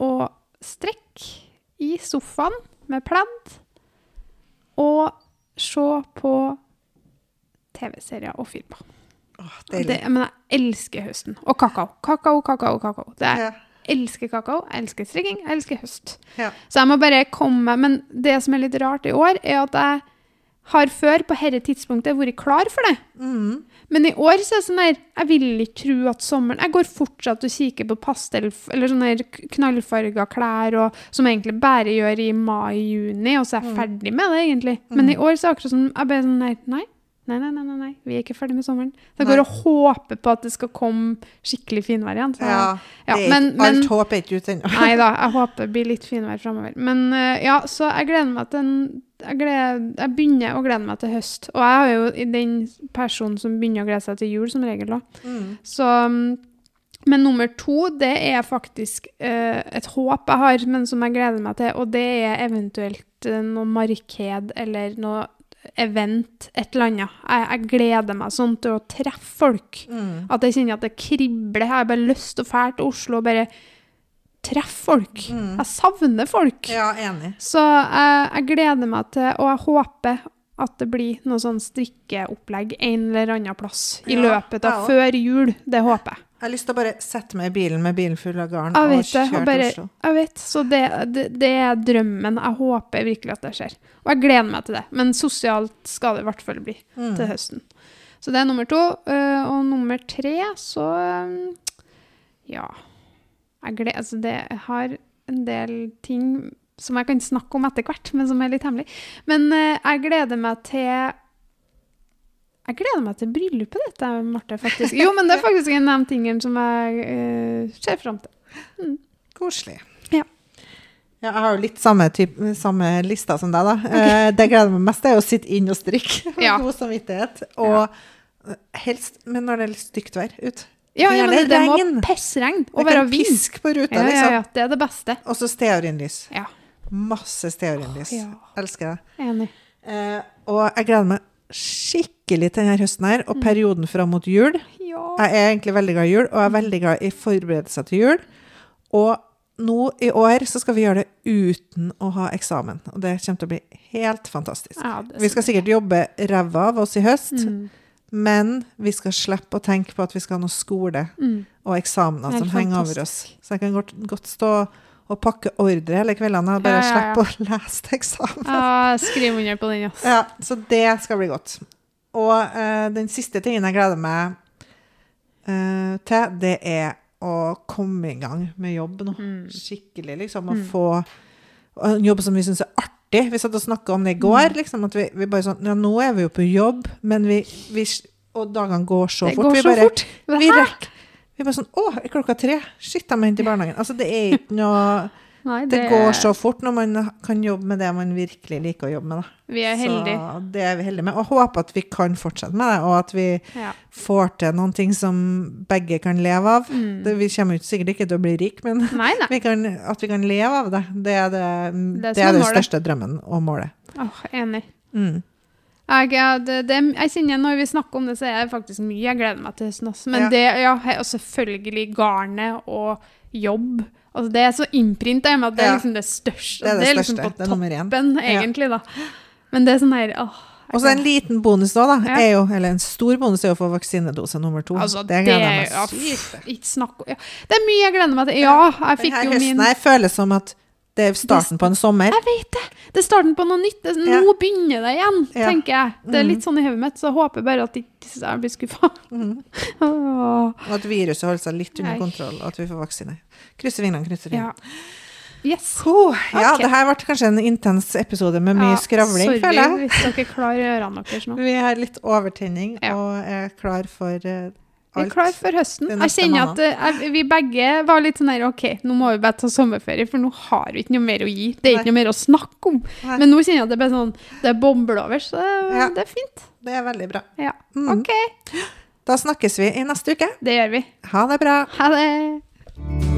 å strekk i sofaen med pledd og se på TV-serier og filmer. Åh, Det, men jeg elsker høsten. Og kakao. Kakao, kakao, kakao. Det er, Ja. Jeg elsker kakao, jeg elsker strikking, jeg elsker høst. Ja. Så jeg må bare komme Men det som er litt rart i år, er at jeg har før på dette tidspunktet vært klar for det. Mm. Men i år så er det sånn her Jeg vil ikke tro at sommeren Jeg går fortsatt og kikker på pastell Eller sånne knallfarga klær og, Som jeg egentlig bare gjør i mai-juni Og så er jeg ferdig med det egentlig Men i år så er det akkurat sånn Jeg bare sånn her Nei, nei, nei, nei, nei, nei Vi er ikke ferdig med sommeren Det går å håpe på at det skal komme skikkelig finvær igjen så, Ja, ja, men, men- alt håp er ikke ute ennå. Nei da, jeg håper det blir litt finvær fremover. Men eh, ja, så jeg gleder meg til en jeg, gleder, jeg begynner å glede meg til høst. Og jeg er jo den personen som begynner å glede seg til jul, som regel. da. Mm. Så mm, Men nummer to, det er faktisk uh, et håp jeg har, men som jeg gleder meg til. Og det er eventuelt uh, noe marked eller noe event, et eller annet. Jeg, jeg gleder meg sånn til å treffe folk. Mm. At jeg kjenner at det kribler. Jeg har bare lyst til å dra til Oslo og bare treffe folk. Mm. Jeg savner folk. Ja, enig. Så jeg, jeg gleder meg til, og jeg håper at det blir noe sånn strikkeopplegg en eller annen plass i Ja, løpet av før jul. Det håper jeg. Jeg har lyst til å bare sette meg i bilen med bilen full av garn og kjøre til Oslo. jeg vet, så det, det, det er drømmen. Jeg håper virkelig at det skjer. Og jeg gleder meg til det. Men sosialt skal det i hvert fall bli Mm. til høsten. Så det er nummer to. øh, Og nummer tre, så øh, Ja. Jeg gleder, altså det har en del ting som jeg kan snakke om etter hvert, men som er litt hemmelig. Men øh, jeg gleder meg til jeg gleder meg til bryllupet ditt, Marte. faktisk. Jo, men det er faktisk en av de tingene som jeg øh, ser fram til. Koselig. Ja. Ja, jeg har jo litt samme, type, samme lista som deg, da. Eh, det jeg gleder meg mest, er å sitte inn og strikke. med Ja. God samvittighet. Og ja. helst Men når det er litt stygt vær ute. Ja, ja men det, det må regn. pissregn og være vind. piske på ruta, Ja, ja, liksom. ja, det er det beste. Og så stearinlys. Ja, Masse stearinlys. Ja. Elsker det. enig. Eh, og jeg gleder meg skikkelig til denne høsten her, Mm. og perioden fram mot jul. Ja. Jeg er egentlig veldig glad i jul, og jeg er veldig glad i forberedelser til jul. Og nå i år så skal vi gjøre det uten å ha eksamen. Og det kommer til å bli helt fantastisk. Ja, Vi skal sikkert jobbe ræva av oss i høst, Mm. men vi skal slippe å tenke på at vi skal ha noe skole Mm. og eksamener som henger over oss. Så jeg kan godt, godt stå og pakke ordre hele kveldene og bare Ja, ja, ja. slippe å lese til eksamen. Ja, skriv under på den, altså. Ja, så det skal bli godt. Og eh, den siste tingen jeg gleder meg eh, til, det er å komme i gang med jobb nå. Mm. Skikkelig, liksom. Å få en jobb som vi syns er artig. Vi satt og snakka om det i går. Mm. liksom, at vi, vi bare sånn, ja, Nå er vi jo på jobb, men vi, vi Og dagene går så Det fort. går vi så bare, fort. Vi rekker vi bare sånn Å, er klokka tre? Shit, de må hente i barnehagen. Altså, det er ikke noe Nei, Det går så fort når man kan jobbe med det man virkelig liker å jobbe med. Da. Vi er heldige. Så det er vi heldige med. Og håper at vi kan fortsette med det, og at vi Ja. får til noen ting som begge kan leve av. Mm. Det, vi kommer jo sikkert ikke til å bli rike, men Nei, nei. vi kan, at vi kan leve av det, det er, det, Det er det, er er den største drømmen og målet. Åh, enig. Mm. Jeg, det, det, jeg kjenner Når vi snakker om det, så er det faktisk mye jeg gleder meg til høsten. også. Men Ja. det, ja, og selvfølgelig garnet og jobb. Altså, det er så innprinta i meg at det er liksom det største. Det er det liksom største. på er nummer én. toppen, Ja. egentlig, da. Men det er sånn her åh, Og så en liten bonus da, da, Ja. er jo, eller en stor bonus er å få vaksinedose nummer to. Altså, det gleder jeg meg ja, sykt om ja. Det er mye jeg gleder meg til. Ja, jeg fikk Denne jo høsten min her føles som at det er starten på en sommer. Jeg vet det! Det er starten på noe nytt. Det- Ja. Nå begynner det igjen, Ja. tenker jeg. Det er Mhm. litt sånn i hodet mitt, så jeg håper bare at ikke jeg blir skuffa. Mm. Og at viruset holder seg litt under kontroll, og at vi får vaksine. Krysser fingrene, krysser ja. Yes. Oh, ja, okay. det her ble kanskje en intens episode med mye Ja, skravling, føler jeg. hvis dere klarer ørene deres nå. Vi har litt overtenning, Ja. og er klar for eh, Vi er klar for høsten. Jeg kjenner at eh, jeg- vi begge var litt sånn her OK, nå må vi bare ta sommerferie, for nå har vi ikke noe mer å gi. Det er ikke noe mer å snakke om. Nei. Men nå kjenner jeg at det er bare sånn Det bobler over, så det, Ja. det er fint. Det er veldig bra. Ja. Mm. OK, Da snakkes vi i neste uke. det gjør vi. Ha det bra. Ha det.